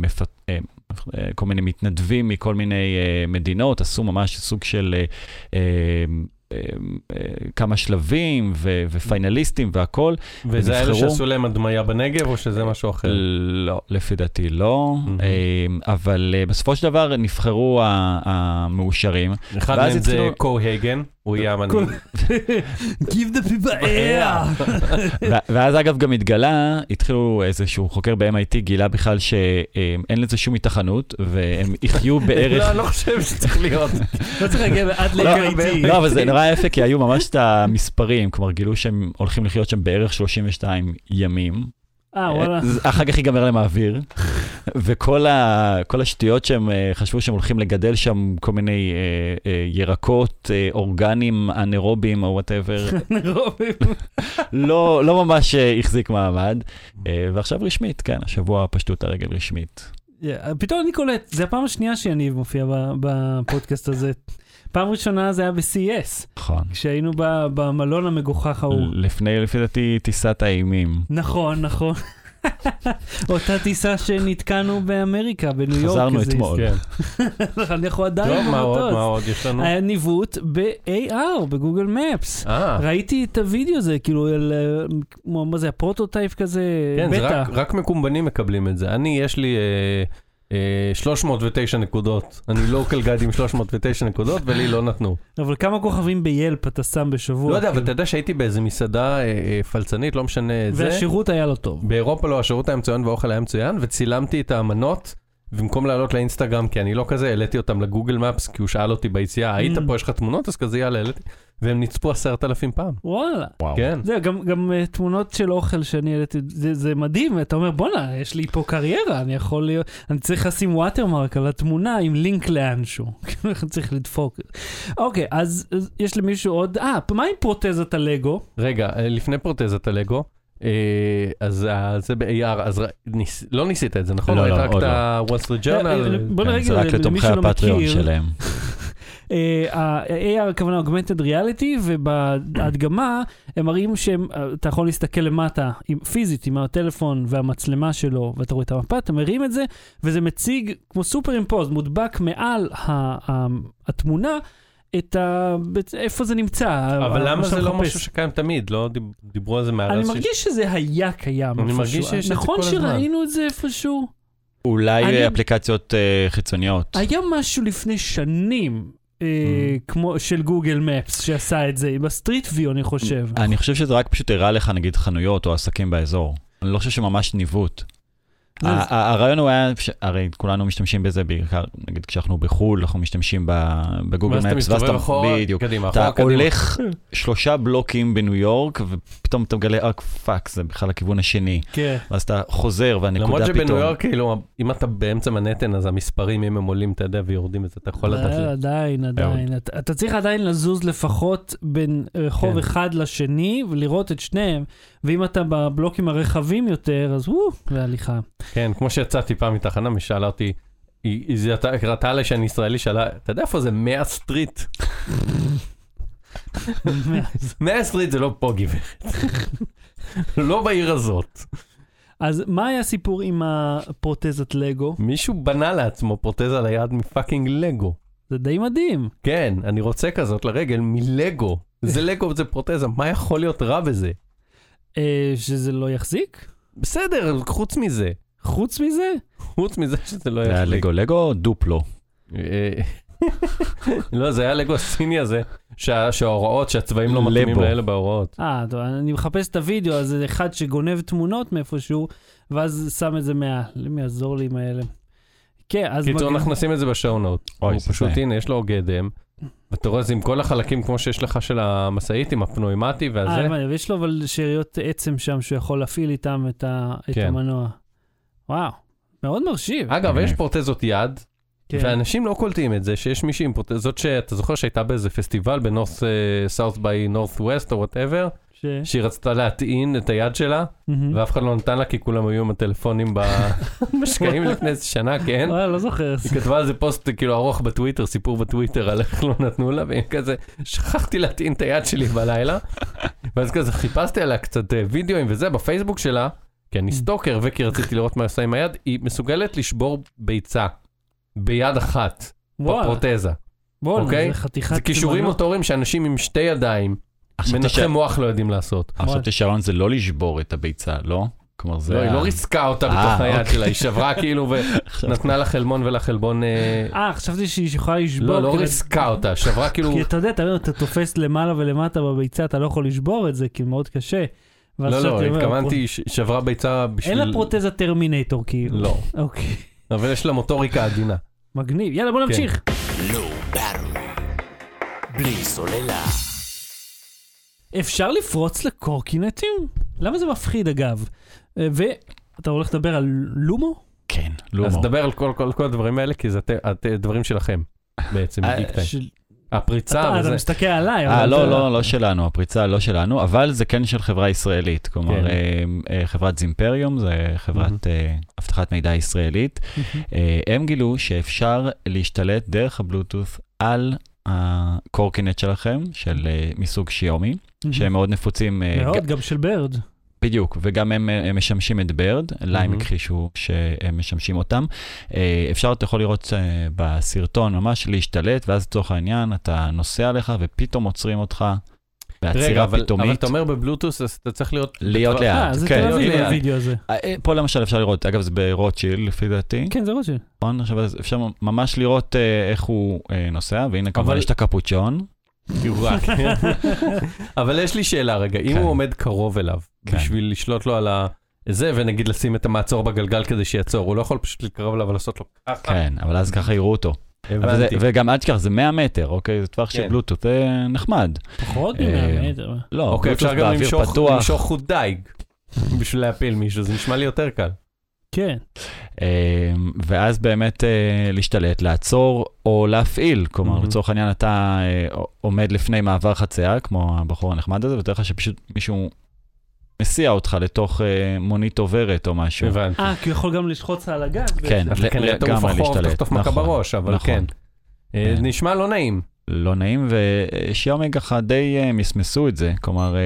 אה, אה, כל מיני מתנדבים מכל מיני אה, מדינות, עשו ממש סוג של אה, אה, אה, אה, כמה שלבים ו- ופיינליסטים והכל. וזה אלה נבחרו. שעשו להם הדמיה בנגב, או שזה משהו אחר? לא, לפי דעתי לא. אה, אבל אה, בסופו של דבר נבחרו המאושרים. אחד מהם זה קו הייגן, הוא יהיה המנהיג. Give the people air. ואז אגב גם התגלה, התחילו איזשהו חוקר ב-MIT, גילה בכלל שאין לזה שום התכנות, והם יחיו לא, בערך... אני לא חושב שצריך להיות. לא צריך להגיע עד לא, ל-MIT. לא, אבל זה נורא יפה, כי היו ממש את המספרים, כלומר גילו שהם הולכים לחיות שם בערך 32 ימים. אה, וואלה. אה, אחר כך ייגמר להם האוויר, וכל ה, השטויות שהם אה, חשבו שהם הולכים לגדל שם כל מיני אה, אה, ירקות אה, אורגניים, אנאירובים או וואטאבר, לא, לא ממש אה, החזיק מעמד. אה, ועכשיו רשמית, כן, השבוע פשטו את הרגל רשמית. Yeah, פתאום אני קולט, זה הפעם השנייה שיניב מופיע בפודקאסט הזה. פעם ראשונה זה היה ב-CES, נכון. כשהיינו ב- במלון המגוחך ההוא. לפני, לפי דעתי, טיסת האימים. נכון, נכון. אותה טיסה שנתקענו באמריקה, בניו יורק. חזרנו אתמול. כן. אנחנו עדיין טוב, מה עוד? במטוס. מה עוד יש לנו? היה ניווט ב-AR, בגוגל מפס. אה, ראיתי את הוידאו הזה, כאילו, אה, מה זה, ה prototype כזה, כן, זה בטא. רק- רק מקומבנים מקבלים את זה. אני, יש לי אה, 309 נקודות. אני local guide עם 309 נקודות, ולי לא נתנו. אבל כמה כוכבים ב Yelp אתה שם בשבוע? לא יודע, אבל כאילו? אתה יודע שהייתי באיזה מסעדה אה, אה, פלצנית, לא משנה את זה. והשירות היה לא טוב. באירופה לא, השירות היה מצוין והאוכל היה מצוין, וצילמתי את המנות, במקום לעלות לאינסטגרם, כי אני לא כזה, העליתי אותם ל Google Maps, כי הוא שאל אותי ביציאה, היית Mm. פה, יש לך תמונות? אז כזה, יאללה, העליתי. והם נצפו עשרת אלפים פעם. וואלה. וואו. כן. זה גם, גם uh, תמונות של אוכל שאני העליתי, זה, זה מדהים, אתה אומר בואנה, יש לי פה קריירה, אני יכול להיות, אני צריך לשים ווטרמרק על התמונה עם לינק לאנשהו, כאילו, אני צריך לדפוק. אוקיי, אז, אז יש למישהו עוד, אה, מה עם פרוטזת הלגו? רגע, אה, לפני פרוטזת הלגו, אה, אז אה, זה ב-AR, אז לא ניסית את זה, נכון? לא, ראית לא, רק עוד את לא. ה-Wall Street אה, Journal? בוא כן, נרגע, זה רק לתומכי הפטריון. שלהם. אה, ה-AR הכוונה Augmented Reality, ובהדגמה הם מראים שאתה יכול להסתכל למטה עם, פיזית עם הטלפון והמצלמה שלו, ואתה רואה את המפה, אתה מרים את זה, וזה מציג כמו סופר אימפוז, מודבק מעל התמונה, את ה... איפה זה נמצא. אבל מה למה שאתה זה לא. משהו שקיים תמיד? לא דיב- דיברו על זה מהרס אני מרגיש שזה היה קיים אני. מרגיש שיש את זה נכון כל הזמן. שראינו את זה איפשהו? אולי אפליקציות אה, חיצוניות. היה משהו לפני שנים. אה, Mm. כמו של Google Maps שעשה את זה, ב Street View אני חושב. אני חושב שזה רק פשוט הראה לך נגיד חנויות או עסקים באזור. אני לא חושב שממש ניווט. הרעיון הוא היה, הרי כולנו משתמשים בזה בעיקר, נגיד כשאנחנו בחו"ל, אנחנו משתמשים בגוגל ואז אתה Maps, מסתובב אחורה, בדיוק. אתה. הולך שלושה בלוקים בניו יורק, ופתאום אתה מגלה, אה, פאק, זה בכלל לכיוון השני. כן. ואז אתה חוזר, והנקודה למרות פתאום... שבניו יורק, כאילו, אם אתה באמצע מנהטן, אז המספרים, אם הם עולים, אתה יודע, ויורדים, אז אתה יכול לדעת. עדיין, עדיין. אתה- אתה צריך עדיין לזוז לפחות בין רחוב כן. אחד לשני ולראות את שניהם, ואם אתה בבלוקים הרחבים יותר, אז וואו, להליכה. כן, כמו שיצאתי פעם מתחנה, מי שאלה אותי, היא ראתה עליי שאני ישראלי, שאלה, אתה יודע איפה זה 100 street? 100 street זה לא פה, גברת. לא בעיר הזאת. אז מה היה הסיפור עם הפרוטזת לגו? מישהו בנה לעצמו פרוטזה ליד מפאקינג לגו. זה די מדהים. כן, אני רוצה כזאת לרגל מלגו. זה לגו, זה פרוטזה, מה יכול להיות רע בזה? אה, שזה לא יחזיק? בסדר, חוץ מזה. חוץ מזה? חוץ מזה שזה לא זה היה. לגו לגו או דופלו? אה, לא, זה היה לגו הסיני הזה, שה- שההוראות, שהצבעים לא מתאימים. לאלה בהוראות. אה, טוב, אני מחפש את הוידאו, אז זה אחד שגונב תמונות מאיפשהו, ואז שם את זה מעל. למי יעזור לי עם האלה? כן, אז... קיצור. אנחנו נשים את זה נוט. אוי, הוא פשוט. הנה, יש לו גדם. ואתה רואה זה עם כל החלקים כמו שיש לך של המשאית, עם הפנוימטי אה, והזה. הבנתי, ויש לו אבל שאריות עצם שם שהוא יכול להפעיל איתם את, ה... את כן. המנוע. וואו, מאוד מרשים. אגב, מגניב. יש פרוטזות יד, כן. ואנשים לא קולטים את זה, שיש מישהי עם פרוטזות שאתה זוכר שהייתה באיזה פסטיבל בנורת' South by Southwest או whatever, ש... שהיא רצתה להטעין את היד שלה, מהמם. ואף אחד לא נתן לה כי כולם היו עם הטלפונים במשקעים לפני איזה שנה, כן? וואי, לא זוכר. היא כתבה על זה פוסט כאילו ארוך בטוויטר, סיפור בטוויטר על איך לא נתנו לה, והיא כזה, שכחתי להטעין את היד שלי בלילה. ואז כזה חיפשתי עליה קצת אה, וידאוים וזה בפייסבוק שלה, כי אני סטוקר וכי רציתי לראות מה עושה עם היד, היא מסוגלת לשבור ביצה ביד אחת, בפרוטזה. בואנה, אוקיי? זה חתיכת... זה כישורים. מוטוריים שאנשים עם שתי ידיים, מנתחי מוח לא יודעים לעשות. חשבתי שהרעיון זה לא לשבור את הביצה, לא? כלומר זה... לא, היא ה- לא ריסקה אותה אה, בתוך היד אוקיי. שלה, היא שברה כאילו ונתנה לחלבון ולחלבון... אה, אה, חשבתי שהיא יכולה לשבור. לא, לא כאילו- ריסקה אותה, שברה כאילו... כי אתה יודע, אתה, אתה תופס למעלה ולמטה בביצה, אתה לא יכול לשבור את זה, כי מאוד קשה. לא, לא, אומר, התכוונתי, ש- שברה ביצה בשביל... אין לה פרוטזה טרמינטור, כאילו. לא, אוקיי, אבל יש לה מוטוריקה עדינה. מגניב. יאללה, בוא כן. נמשיך. בלי סוללה. אפשר לפרוץ לקורקינטים? למה זה מפחיד, אגב? אה, ואתה הולך לדבר על לומו? כן, אז לומו. נדבר על כל- כל כל הדברים האלה, כי זה הת- הת- דברים שלכם, בעצם, אה, הפריצה אתה אתה וזה. מסתכל עליי. אה, לא, אתה- לא, לא שלנו, הפריצה לא שלנו, אבל זה כן של חברה ישראלית. כלומר, כן. אה, אה, חברת זימפריום, זה חברת אה, אבטחת מידע ישראלית. אה, הם גילו שאפשר להשתלט דרך הבלוטות' על הקורקינט שלכם, של אה, מסוג שיומי, שהם מאוד נפוצים. אה, ג- מאוד, גם של ברד. בדיוק, וגם הם, אה, הם משמשים את ברד, לה הם מהמם. הכחישו שהם משמשים אותם. אפשר, אתה יכול לראות בסרטון ממש להשתלט, ואז לצורך העניין אתה נוסע עליך ופתאום עוצרים אותך בעצירה אבל אבל פתאומית. אתה אומר בבלוטוס, אז אתה צריך להיות... להיות לאט. אה, זה כן, תל אביב ליד. הווידאו הזה. אה, אה, פה למשל אפשר לראות, אגב זה ברוטשילד לפי דעתי, כן, זה רוטשילד. נכון? עכשיו אז אפשר ממש לראות אה, איך הוא נוסע, והנה כמובן יש את הקפוצ'ון. אבל יש לי שאלה רגע, אם כן. הוא עומד קרוב אליו, כן. בשביל לשלוט לו על ה... זה, ונגיד לשים את המעצור בגלגל כדי שיעצור, הוא לא יכול פשוט להתקרב אליו ולעשות לו ככה. כן, אבל אז ככה יראו אותו. הבנתי. וגם אל תשכח, זה 100 מטר, אוקיי? זה טווח של כן. בלוטות, זה נחמד. פחות אה, מ-100 מטר. לא, אוקיי, בלוטות אפשר גם באוויר למשוך פתוח. למשוך חוט דייג בשביל להפיל מישהו, זה נשמע לי יותר קל. כן. אה, ואז באמת אה, להשתלט, לעצור או להפעיל. כלומר, מהמם. לצורך העניין אתה אה, עומד לפני מעבר חצייה, כמו הבחור הנחמד הזה, ותאר לך שפשוט מישהו מסיע אותך לתוך אה, מונית עוברת או משהו. הבנתי. אה, כי הוא יכול גם לשחוץ על הגג. כן. אתה כנראה תעוף אחורה להשתלט. ותחטוף מכה נכון, בראש, אבל נכון. כן. אה, כן. נשמע לא נעים. לא נעים, ושיאומי ככה די אה, מסמסו את זה, כלומר, אה.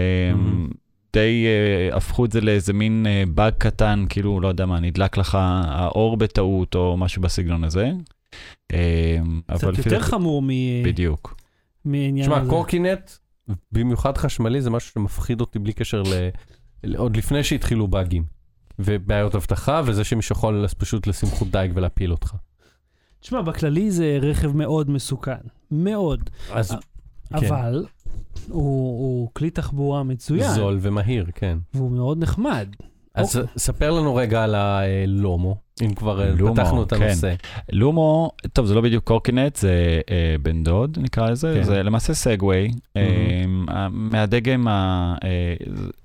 די אה, הפכו את זה לאיזה מין אה, באג קטן, כאילו, לא יודע מה, נדלק לך האור בטעות או משהו בסגנון הזה. אה, קצת יותר חמור מ- בדיוק. מעניין תשמע, הזה. קורקינט, במיוחד חשמלי, זה משהו שמפחיד אותי בלי קשר ל... עוד לפני שהתחילו באגים. ובעיות אבטחה, וזה שמישהו יכול פשוט לשים חוט דייג ולהפיל אותך. תשמע, בכללי זה רכב מאוד מסוכן. מאוד. אז כן. אבל הוא הוא כלי תחבורה מצוין. זול ומהיר, כן. והוא מאוד נחמד. אז אוקיי. ספר לנו רגע על הלומו, אם כבר אה, לומו, פתחנו את כן. הנושא. לומו, טוב, זה לא בדיוק קורקינט, זה אה, בן דוד, נקרא לזה, כן. זה למעשה סגווי. אה, מהדגם, אה,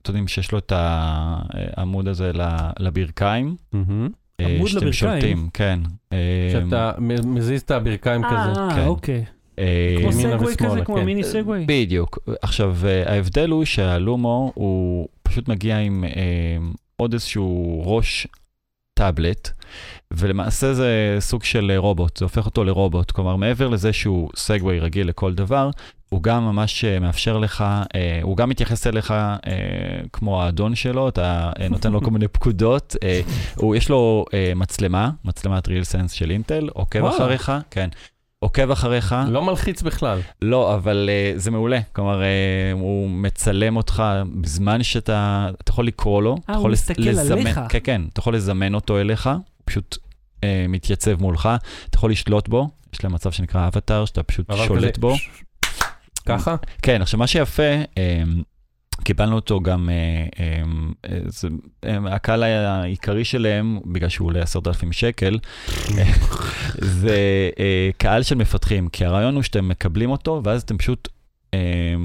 אתם יודעים שיש לו את העמוד הזה ל- לברכיים. מהמם. אה, עמוד שאתם לברכיים? שולטים, כן. אה, שאתה מזיז את הברכיים כזה. אה, כן. אוקיי. אה, כמו סגווי כזה, כמו כן. מיני סגווי. בדיוק. עכשיו, אה, ההבדל הוא שהלומו הוא פשוט מגיע עם אה, עוד איזשהו ראש טאבלט, ולמעשה זה סוג של רובוט, זה הופך אותו לרובוט. כלומר, מעבר לזה שהוא סגווי רגיל לכל דבר, הוא גם ממש אה, מאפשר לך, אה, הוא גם מתייחס אליך אה, כמו האדון שלו, אתה נותן לו כל מיני פקודות. הוא, יש לו מצלמה, מצלמת ריל סנס של אינטל, עוקב. אחריך, כן. עוקב אחריך, לא מלחיץ בכלל. לא, אבל uh, זה מעולה. כלומר, uh, הוא מצלם אותך בזמן שאתה, אתה יכול לקרוא לו. אתה הוא מסתכל לזמן, עליך. כן, כן, אתה יכול לזמן אותו אליך, הוא פשוט uh, מתייצב מולך, אתה יכול לשלוט בו, יש להם מצב שנקרא אבטאר, שאתה פשוט שולט כזה- בו. ככה? כן, עכשיו מה שיפה, um, קיבלנו אותו גם, uh, זה, um, הקהל העיקרי שלהם, בגלל שהוא עולה 10,000 שקל, זה קהל של מפתחים, כי הרעיון הוא שאתם מקבלים אותו, ואז אתם פשוט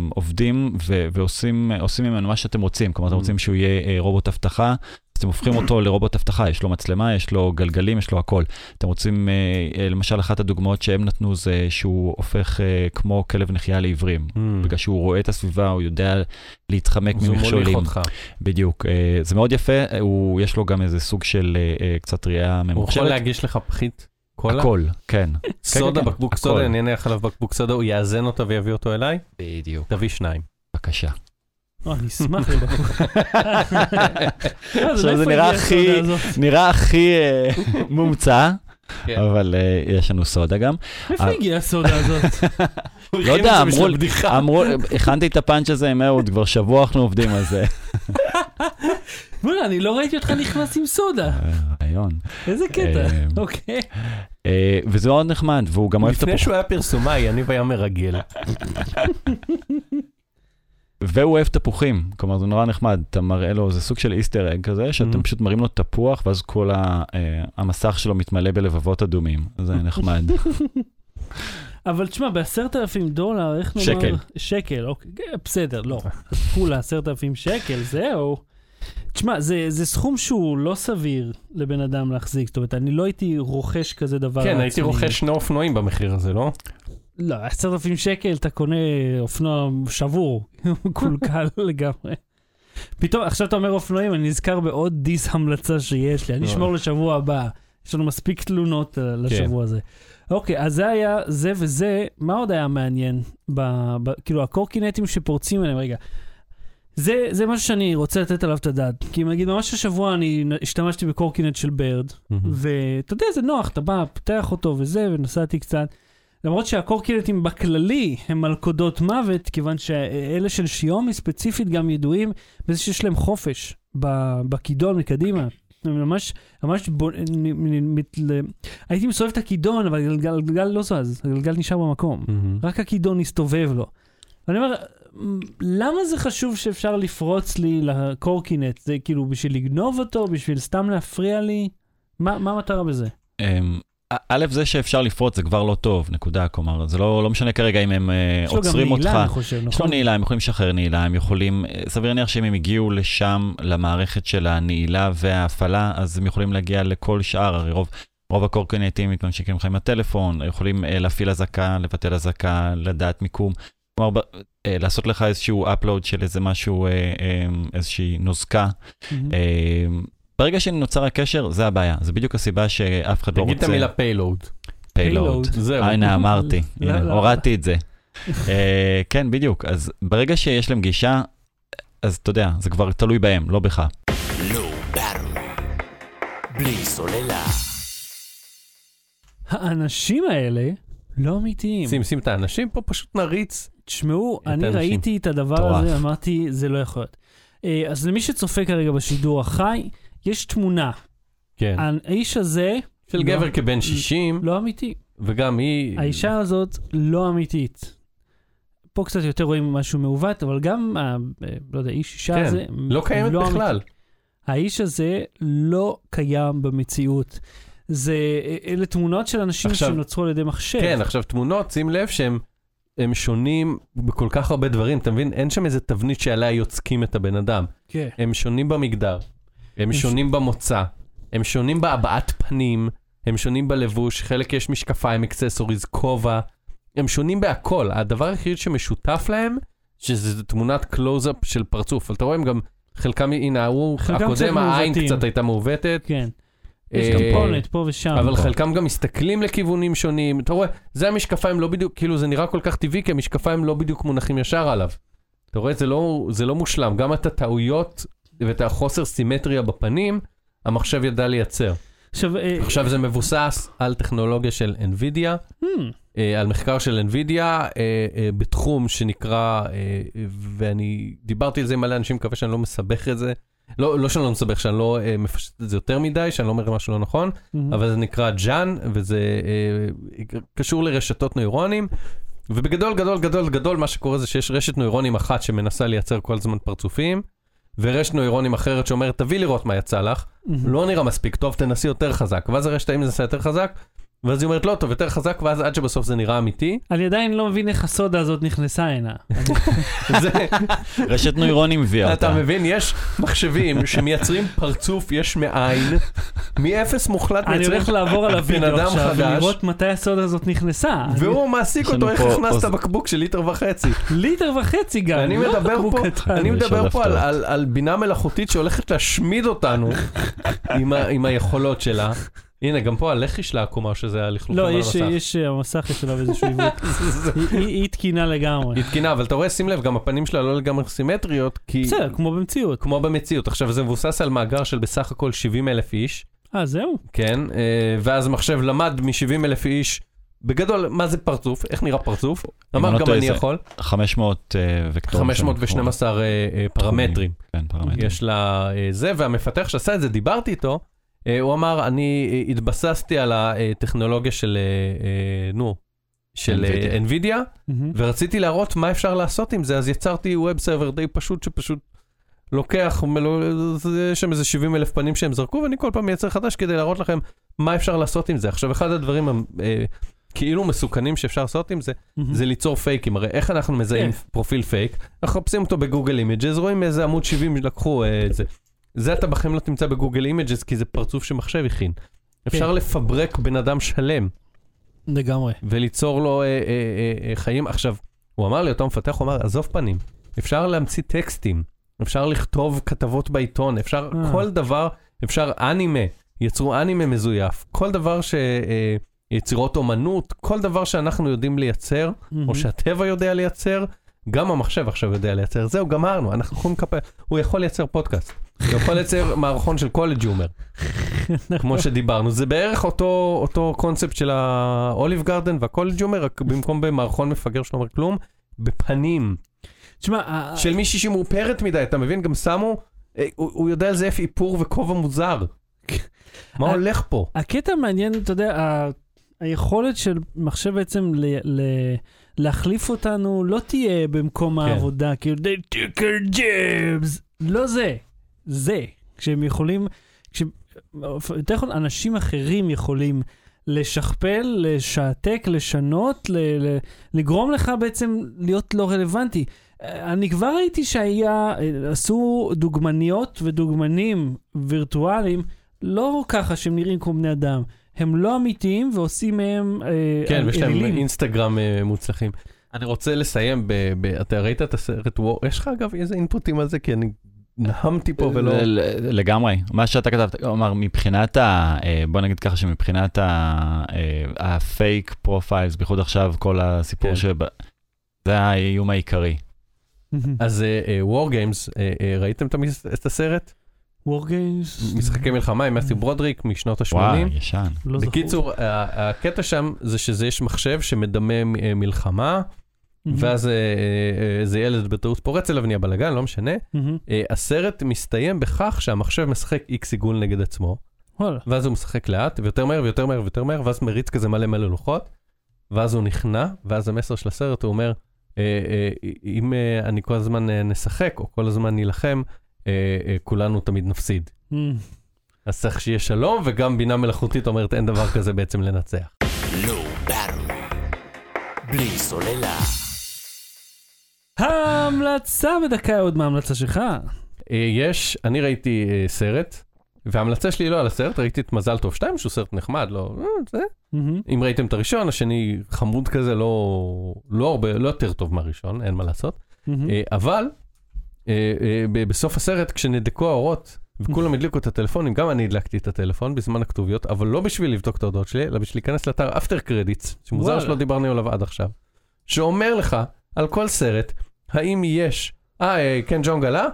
עובדים ו- ועושים עושים ממנו מה שאתם רוצים. כלומר, אתם Mm. רוצים שהוא יהיה uh, רובוט אבטחה, אז אתם הופכים אותו לרובוט אבטחה, יש לו מצלמה, יש לו גלגלים, יש לו הכל. אתם רוצים, uh, uh, למשל, אחת הדוגמאות שהם נתנו זה שהוא הופך כמו כלב נחייה לעיוורים. בגלל שהוא רואה את הסביבה, הוא יודע להתחמק ממכשולים. בדיוק, אה, זה מאוד יפה, אה, יש לו גם איזה סוג של אה, אה, קצת ראייה הוא יכול ממוחשבת. להגיש לך פחית קולה? הכל, כן. סודה, כן, בקבוק הכל. סודה, אני אניח עליו בקבוק סודה, הוא יאזן אותו ויביא אותו אליי? בדיוק. תביא שניים. בבקשה. אה, אני אשמח לבחור. עכשיו זה נראה הכי- נראה הכי אה, מומצא, כן. אבל אה, יש לנו סודה גם. איפה אה, הגיעה הסודה הזאת? לא יודע, אמרו. אמרו, הכנתי את הפאנץ' הזה עם אהוד, כבר שבוע אנחנו עובדים על זה. בוא'נה, אני לא ראיתי אותך נכנס עם סודה. אה, רעיון. איזה קטע. אוקיי. וזה מאוד נחמד, והוא גם אוהב את לפני הפוך. שהוא היה פרסומאי, יניב היה מרגל. והוא אוהב תפוחים, כלומר זה נורא נחמד, אתה מראה לו, זה סוג של איסטר אג כזה, שאתם Mhm. פשוט מראים לו תפוח, ואז כל ה, אה, המסך שלו מתמלא בלבבות אדומים, זה נחמד. אבל תשמע, בעשרת אלפים דולר, איך נאמר? שקל. שקל, אוקיי, כן, בסדר, לא. כולה עשרת אלפים שקל, זהו. תשמע, זה, זה סכום שהוא לא סביר לבן אדם להחזיק, זאת אומרת, אני לא הייתי רוכש כזה דבר כן. הייתי רוכש שני אופנועים במחיר הזה, לא? לא, עשרת אלפים שקל אתה קונה אופנוע שבור, מקולקל לגמרי. פתאום, עכשיו אתה אומר אופנועים, אני נזכר בעוד דיס המלצה שיש לי, אני אשמור לשבוע הבא. יש לנו מספיק תלונות אה, לשבוע הזה. אוקיי, אז זה היה זה וזה, מה עוד היה מעניין? ב, ב, כאילו, הקורקינטים שפורצים עליהם, רגע. זה, זה משהו שאני רוצה לתת עליו את הדעת. כי נגיד, ממש השבוע אני השתמשתי בקורקינט של ברד, ואתה יודע, זה נוח, אתה בא, פותח אותו וזה, ונסעתי קצת. למרות שהקורקינטים בכללי הם מלכודות מוות, כיוון שאלה של שיומי ספציפית גם ידועים בזה שיש להם חופש בכידון מקדימה. הם ממש, ממש בו. הייתי מסובב את הכידון, אבל הגלגל, לא זז, הגלגל נשאר במקום. רק הכידון הסתובב לו. ואני אומר, למה זה חשוב שאפשר לפרוץ לי לקורקינט? זה כאילו בשביל לגנוב אותו, בשביל סתם להפריע לי? מה מה המטרה בזה? א', זה שאפשר לפרוץ זה כבר לא טוב, נקודה. כלומר, זה לא לא משנה כרגע אם הם אה, יש לו גם עוצרים אותך. נעילה, אני חושב, יש לו נכון? נעילה, הם יכולים לשחרר נעילה, הם יכולים, אה, סביר להניח שאם הם הגיעו לשם, למערכת של הנעילה וההפעלה, אז הם יכולים להגיע לכל שאר, הרי רוב, רוב הקורקינטים מתממשקים לך עם הטלפון, יכולים אה, להפעיל אזעקה, לבטל אזעקה, לדעת מיקום. כלומר, אה, לעשות לך איזשהו upload של איזה משהו, אה, אה, איזושהי נוזקה. מהמם. ברגע שנוצר הקשר, זה הבעיה. זה בדיוק הסיבה שאף אחד לא רוצה... תגיד את המילה פיילוד. payload. זהו. הנה, אמרתי, לא, לא. הורדתי את זה. אה, כן, בדיוק. אז ברגע שיש להם גישה, אז אתה יודע, זה כבר תלוי בהם, לא בך. Low Battery. בלי סוללה. האנשים האלה לא אמיתיים. שים שים את האנשים פה, פשוט נריץ. תשמעו, אני האנשים. ראיתי את הדבר. הזה, אמרתי, זה לא יכול להיות. אה, אז למי שצופה כרגע בשידור החי, יש תמונה. כן. האיש הזה של לא- גבר כבן 60, לא אמיתי. וגם היא... האישה הזאת לא אמיתית. פה קצת יותר רואים משהו מעוות, אבל גם, ה- אה, לא יודע, איש אישה כן, הזה... לא קיימת אמיתי. בכלל. האיש הזה לא קיים במציאות. זה, אלה תמונות של אנשים עכשיו- שנוצרו על ידי מחשב. כן, עכשיו תמונות, שים לב שהם הם שונים בכל כך הרבה דברים, אתה מבין? אין שם איזה תבנית שעליה יוצקים את הבן אדם. כן. הם שונים במגדר, הם שונים במוצא, הם שונים בהבעת פנים, הם שונים בלבוש, חלק יש משקפיים, אקססוריז, כובע, הם שונים בהכל. הדבר היחיד שמשותף להם, שזה תמונת קלוז-אפ של פרצוף. אבל אתה רואה, הם גם, חלקם, הנה, חלקם קצת הקודם, העין מעוותים. קצת הייתה מעוותת. כן. יש אה, קמפונת פה ושם. אבל. חלקם גם מסתכלים לכיוונים שונים. אתה רואה, זה המשקפיים לא בדיוק, כאילו זה נראה כל כך טבעי, כי המשקפיים לא בדיוק מונחים ישר עליו. אתה רואה, זה לא, זה לא מושלם. גם את הטעויות ואת החוסר סימטריה בפנים, המחשב ידע לייצר. עכשיו, אה, עכשיו זה מבוסס על טכנולוגיה של NVIDIA, hmm, אה, על מחקר של NVIDIA אה, בתחום שנקרא, ואני דיברתי על זה עם מלא אנשים, מקווה שאני לא מסבך את זה. לא, לא שאני לא מסבך, שאני לא אה, מפשט את זה יותר מדי, שאני לא אומר משהו לא נכון. hmm. אבל זה נקרא ג'אן, וזה אה, קשור לרשתות נוירונים. ובגדול, גדול, גדול, גדול, מה שקורה זה שיש רשת נוירונים אחת שמנסה לייצר כל הזמן פרצופים, ורשת נוירונים אחרת שאומרת, תביא לראות מה יצא לך. לא נראה מספיק טוב, תנסי יותר חזק. ואז הרשת ההיא מנסה יותר חזק, ואז היא אומרת, לא טוב, יותר חזק, ואז עד שבסוף זה נראה אמיתי. אני עדיין לא מבין איך הסודה הזאת נכנסה הנה. רשת נוירונים הביאה אתה אותה. מבין, יש מחשבים שמייצרים פרצוף יש מאין, מאפס מוחלט אני מייצרים הולך לעבור על בן הוידאו אדם עכשיו חדש. ולראות מתי הסודה הזאת נכנסה. והוא מעסיק אותו, איך הכנסת בקבוק של ליטר וחצי. ליטר וחצי גם. אני לא מדבר בקבוק פה, קטן. אני מדבר פה על, בינה מלאכותית שהולכת להשמיד אותנו עם היכולות שלה. הנה, גם פה הלחי שלה עקומה, או שזה הלכלוכים לא, על יש- המסך. יש אה, המסך יש עליו איזשהו עיוות. היא- תקינה לגמרי. היא תקינה, אבל אתה רואה, שים לב, גם הפנים שלה לא לגמרי סימטריות, כי... בסדר, כמו במציאות. כמו במציאות. עכשיו, זה מבוסס על מאגר של בסך הכל 70 אלף איש, אה, זהו? כן? אה, ואז המחשב למד מ-70 אלף איש, בגדול, מה זה פרצוף? איך נראה פרצוף? אמר, לא גם אני יכול. 500 אה, וקטורים. 512 אה, אה, פרמטרים. כן, פרמטרים. יש לה זה, והמפתח שעשה את זה, דיברתי איתו, הוא אמר, אני אה, התבססתי על הטכנולוגיה של, אה, אה, נו, של אה, NVIDIA. ורציתי להראות מה אפשר לעשות עם זה, אז יצרתי ווב סרבר די פשוט, שפשוט לוקח, יש שם איזה 70 אלף פנים שהם זרקו, ואני כל פעם מייצר חדש כדי להראות לכם מה אפשר לעשות עם זה. עכשיו, אחד הדברים אה, כאילו מסוכנים שאפשר לעשות עם זה. זה ליצור פייקים. הרי איך אנחנו מזהים כן. פרופיל פייק? אנחנו מחפשים אותו ב Google Images, רואים איזה עמוד 70 לקחו אה, את זה. זה אתה בחיים לא תמצא ב Google Images, כי זה פרצוף שמחשב הכין. אפשר לפברק בן אדם שלם לגמרי. וליצור לו אה, אה, אה, אה, חיים. עכשיו, הוא אמר לי, אותו מפתח, הוא אמר, עזוב פנים, אפשר להמציא טקסטים, אפשר לכתוב כתבות בעיתון, אפשר אה. כל דבר, אפשר אנימה, יצרו אנימה מזויף, כל דבר ש... אה, יצירות אומנות, כל דבר שאנחנו יודעים לייצר, מהמם. או שהטבע יודע לייצר, גם המחשב עכשיו יודע לייצר. זהו, גמרנו, אנחנו יכולים לקפל, הוא יכול לייצר פודקאסט. הוא יכול לייצר מערכון של קולג' הומר, כמו שדיברנו. זה בערך אותו, אותו קונספט של האוליב גרדן והקולג' הומר, רק במקום במערכון מפגר שלא אומר כלום, בפנים תשמע, של מישהי שמאופרת מדי, אתה מבין? גם שמו, אה, הוא, הוא יודע לזייף איפור וכובע מוזר. מה הולך פה? הקטע המעניין, אתה יודע, ה- היכולת של מחשב בעצם ל- ל- להחליף אותנו לא תהיה במקום כן. העבודה, כאילו, they took our jobs. לא זה, זה. כשהם יכולים, כש... יותר נכון, אנשים אחרים יכולים לשכפל, לשעתק, לשנות, ל... ל... לגרום לך בעצם להיות לא רלוונטי. אני כבר ראיתי שהיה, עשו דוגמניות ודוגמנים וירטואליים, לא ככה שהם נראים כמו בני אדם. הם לא אמיתיים ועושים מהם אה, כן, ויש להם אלילים. אינסטגרם אה, מוצלחים. אני רוצה לסיים ב... ב- אתה ראית את הסרט Her? יש לך אגב איזה אינפוטים על זה? כי אני נהמתי פה ולא... לגמרי. מה שאתה כתבת, כלומר, מבחינת ה... אה, בוא נגיד ככה שמבחינת ה- אה, ה fake profiles, בייחוד עכשיו כל הסיפור כן. שב... זה האיום העיקרי. אז וור גיימס, ראיתם את הסרט? War Games? משחקי מלחמה עם מת'יו ברודריק משנות ה-80. וואי, ישן. לא. בקיצור, הקטע שם זה שזה יש מחשב שמדמה אה, מלחמה. ואז אה, אה, איזה ילד בטעות פורץ אליו, נהיה בלאגן, לא משנה. אה, הסרט מסתיים בכך שהמחשב משחק איקס עיגול נגד עצמו. ואז הוא משחק לאט, ויותר מהר ויותר מהר ויותר מהר, ואז מריץ כזה מלא מלא לוחות, ואז הוא נכנע, ואז המסר של הסרט הוא אומר, אה, אה, אם אה, אני כל הזמן אה, נשחק, או כל הזמן נילחם, אה, אה, כולנו תמיד נפסיד. אז צריך שיהיה שלום, וגם בינה מלאכותית אומרת אין דבר כזה בעצם לנצח. בלי סוללה. ההמלצה בדקה עוד מההמלצה שלך. אה, יש, אני ראיתי אה, סרט, וההמלצה שלי לא על הסרט, ראיתי את מזל טוב 2, שהוא סרט נחמד, לא, אה, זה. אם ראיתם את הראשון, השני חמוד כזה, לא, לא הרבה, לא יותר טוב מהראשון, אין מה לעשות. אבל, בסוף הסרט, כשנדלקו האורות, וכולם הדליקו את הטלפונים, גם אני הדלקתי את הטלפון בזמן הכתוביות, אבל לא בשביל לבדוק את ההודעות שלי, אלא בשביל להיכנס לאתר אפטר קרדיטס, שמוזר. שלא דיברנו עליו עד עכשיו, שאומר לך על כל סרט, האם יש, אה, אה, כן, ג'ון גלה?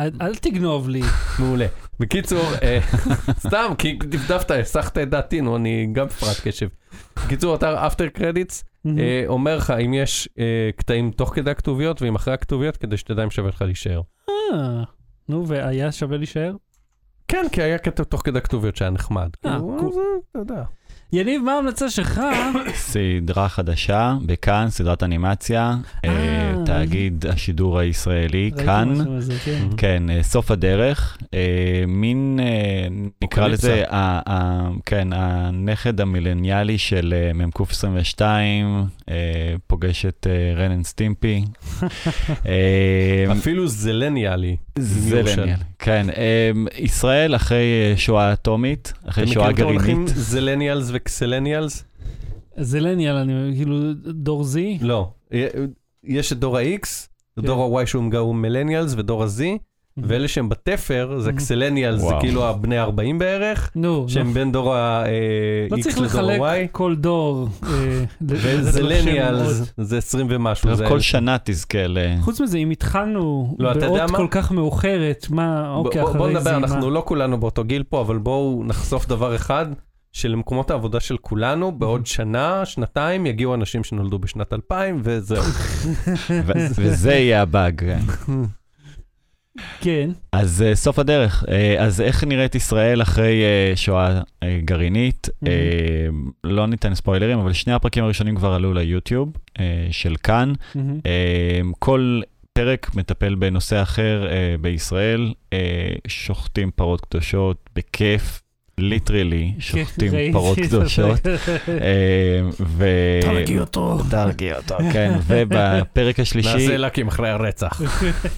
אל אל תגנוב לי. מעולה. בקיצור, אה, סתם, כי דפדפת, הסחת את דעתי, נו, אני גם הפרעת קשב. בקיצור, אתר אפטר קרדיטס מהמם. אומר לך אם יש אה, קטעים תוך כדי הכתוביות ואם אחרי הכתוביות, כדי שתדע אם שווה לך להישאר. אה, נו, והיה שווה להישאר? כן, כי היה קטע תוך כדי הכתוביות שהיה נחמד. אה, כאילו, אה. יניב, מה ההמלצה שלך? סדרה חדשה בכאן, סדרת אנימציה, אה, אה. תאגיד השידור הישראלי, כאן. על זה, כן. כן, אה, סוף הדרך, אה, מין, אה, נקרא. לזה, כן, הנכד המילניאלי של מ"ק 22, אה, פוגש את אנד סטימפי. אפילו זלניאלי. זלניאל, כן. ישראל אחרי אה, שואה אטומית, אחרי אתם שואה מכירים את גרעינית. זלניאלס וקסלניאלס? זלניאל, אני כאילו, דור זי. לא. יש את דור ה-X, כן. דור ה-Y שהוא הוא מילניאלס ודור ה-Z, ואלה שהם בתפר זה Mhm. אקסלניאלס, זה. כאילו הבני 40 בערך, נו. שהם בין דור לא ה-X צריך לדור לחלק ה-Y. כל דור. אה, ל- לתת לו שם וזלניאלס. זה 20 ומשהו. זה- כל שנה תזכה ל... חוץ מזה, אם התחלנו לא, באות מה? כל כך מאוחרת, מה, אוקיי, בוא- אחרי בוא זה, נדבר, מה? אנחנו לא כולנו באותו גיל פה, אבל בואו נחשוף דבר אחד, שלמקומות העבודה של כולנו, בעוד שנה, שנתיים, יגיעו אנשים שנולדו בשנת 2000, וזהו. וזה יהיה הבאג. כן. אז uh, סוף הדרך. Uh, אז איך נראית ישראל אחרי uh, שואה uh, גרעינית? Uh, לא ניתן ספוילרים, אבל שני הפרקים הראשונים כבר עלו ליוטיוב uh, של כאן. מהמם. Uh, כל פרק מטפל בנושא אחר uh, בישראל. Uh, שוחטים פרות קדושות בכיף, ליטרלי, שוחטים כן, ראיתי פרות קדושות. אה, ו... תרגיע אותו. תרגיע אותו, כן. ובפרק השלישי... נעשה לקים אחרי הרצח.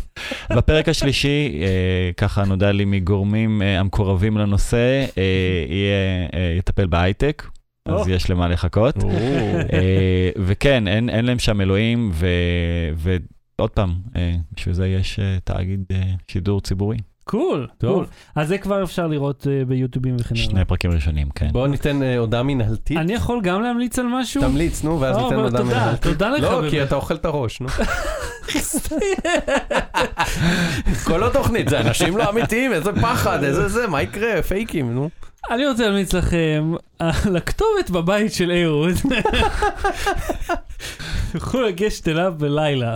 בפרק השלישי, אה, ככה נודע לי מגורמים אה, המקורבים לנושא, יהיה, יטפל בהייטק, אז. יש למה לחכות. וכן, אין, אין להם שם אלוהים, ו, ועוד פעם, בשביל זה יש תאגיד שידור ציבורי. קול, טוב. קול. אז זה כבר אפשר לראות אה, ביוטיובים וכן הלאה. שני פרקים ראשונים, כן. בואו ניתן אה, הודעה מנהלתית. אני יכול גם להמליץ על משהו? תמליץ, נו, ואז ניתן הודעה מנהלתית. תודה לך, לא. כי אתה אוכל את הראש, נו. כל התוכנית זה אנשים לא אמיתיים, איזה פחד, איזה זה, מה יקרה, פייקים, נו. אני רוצה להמליץ לכם על הכתובת בבית של אהוד. יכולו לגשת אליו בלילה.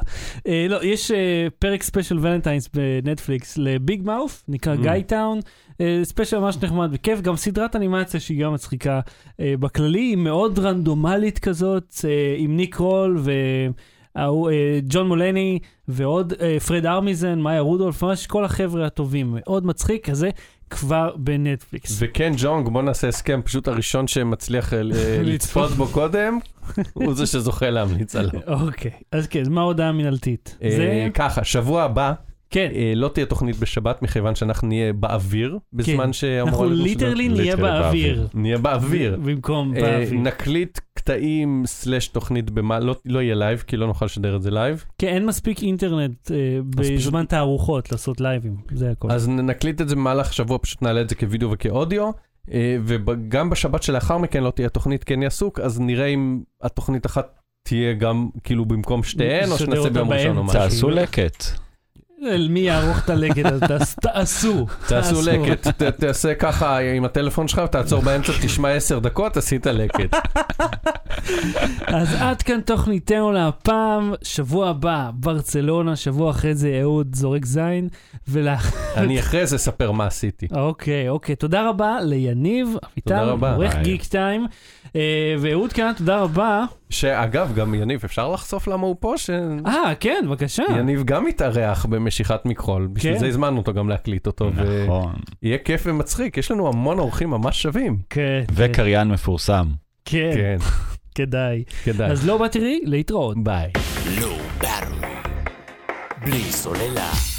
אה, לא, יש אה, פרק special Valentine's בנטפליקס ל Big Mouth, נקרא Mm. גיא טאון. אה, special ממש נחמד וכיף, גם סדרת אנימציה שהיא גם מצחיקה בכללי, היא מאוד רנדומלית כזאת, עם ניק קרול אה, ג'ון מולני ועוד אה, פרד ארמיזן, מאיה רודולף, ממש כל החבר'ה הטובים, מאוד מצחיק, כזה כבר בנטפליקס. וכן, ג'ונג, בוא נעשה הסכם, פשוט הראשון שמצליח אה, לצפות בו קודם, הוא זה שזוכה להמליץ עליו. אוקיי, אז כן, אז מה ההודעה המינהלתית? זה, ככה, שבוע הבא כן, אה, לא תהיה תוכנית בשבת, מכיוון שאנחנו נהיה באוויר, בזמן שאמורה... אנחנו להיות literally. נהיה. באוויר. נהיה באוויר. במקום אה, באוויר. נקליט קטעים slash תוכנית במה, לא- לא יהיה live, כי לא נוכל לשדר את זה live. כן, אין מספיק אינטרנט אה, פשוט- בזמן תערוכות לעשות לייבים, זה הכל. אז נקליט את זה במהלך השבוע, פשוט נעלה את זה כווידאו וכאודיו. אה, וגם בשבת שלאחר מכן לא תהיה תוכנית, כן יעסוק, אז נראה אם התוכנית אחת תהיה גם כאילו במקום שתיהן, או שנעשה ביום ראשון או. משהו. תעשו לקט. אל מי יערוך את הלקט הזה? תעש- תעשו. תעשו לקט, תעשה ככה עם הטלפון שלך, תעצור באמצע, תשמע עשר דקות, עשית לקט. אז עד כאן תוכניתנו להפעם, שבוע הבא, ברצלונה, שבוע אחרי זה אהוד זורק זין, ולאח... אני אחרי זה אספר מה עשיתי. אוקיי, אוקיי, תודה רבה ליניב, תודה אביטל, רבה. עורך. גיק טיים, ואהוד כאן, תודה רבה. שאגב, גם יניב, אפשר לחשוף למה הוא פה? אה, כן, בבקשה. גם מתארח במשיכת מכחול, בשביל כן. זה הזמנו אותו גם להקליט אותו, נכון. ויהיה כיף ומצחיק, יש לנו המון אורחים ממש שווים. כן, וקריין מפורסם. כן, כן, כדאי. כדאי. אז לא באתי להתראות. ביי. Low Battery. בלי סוללה.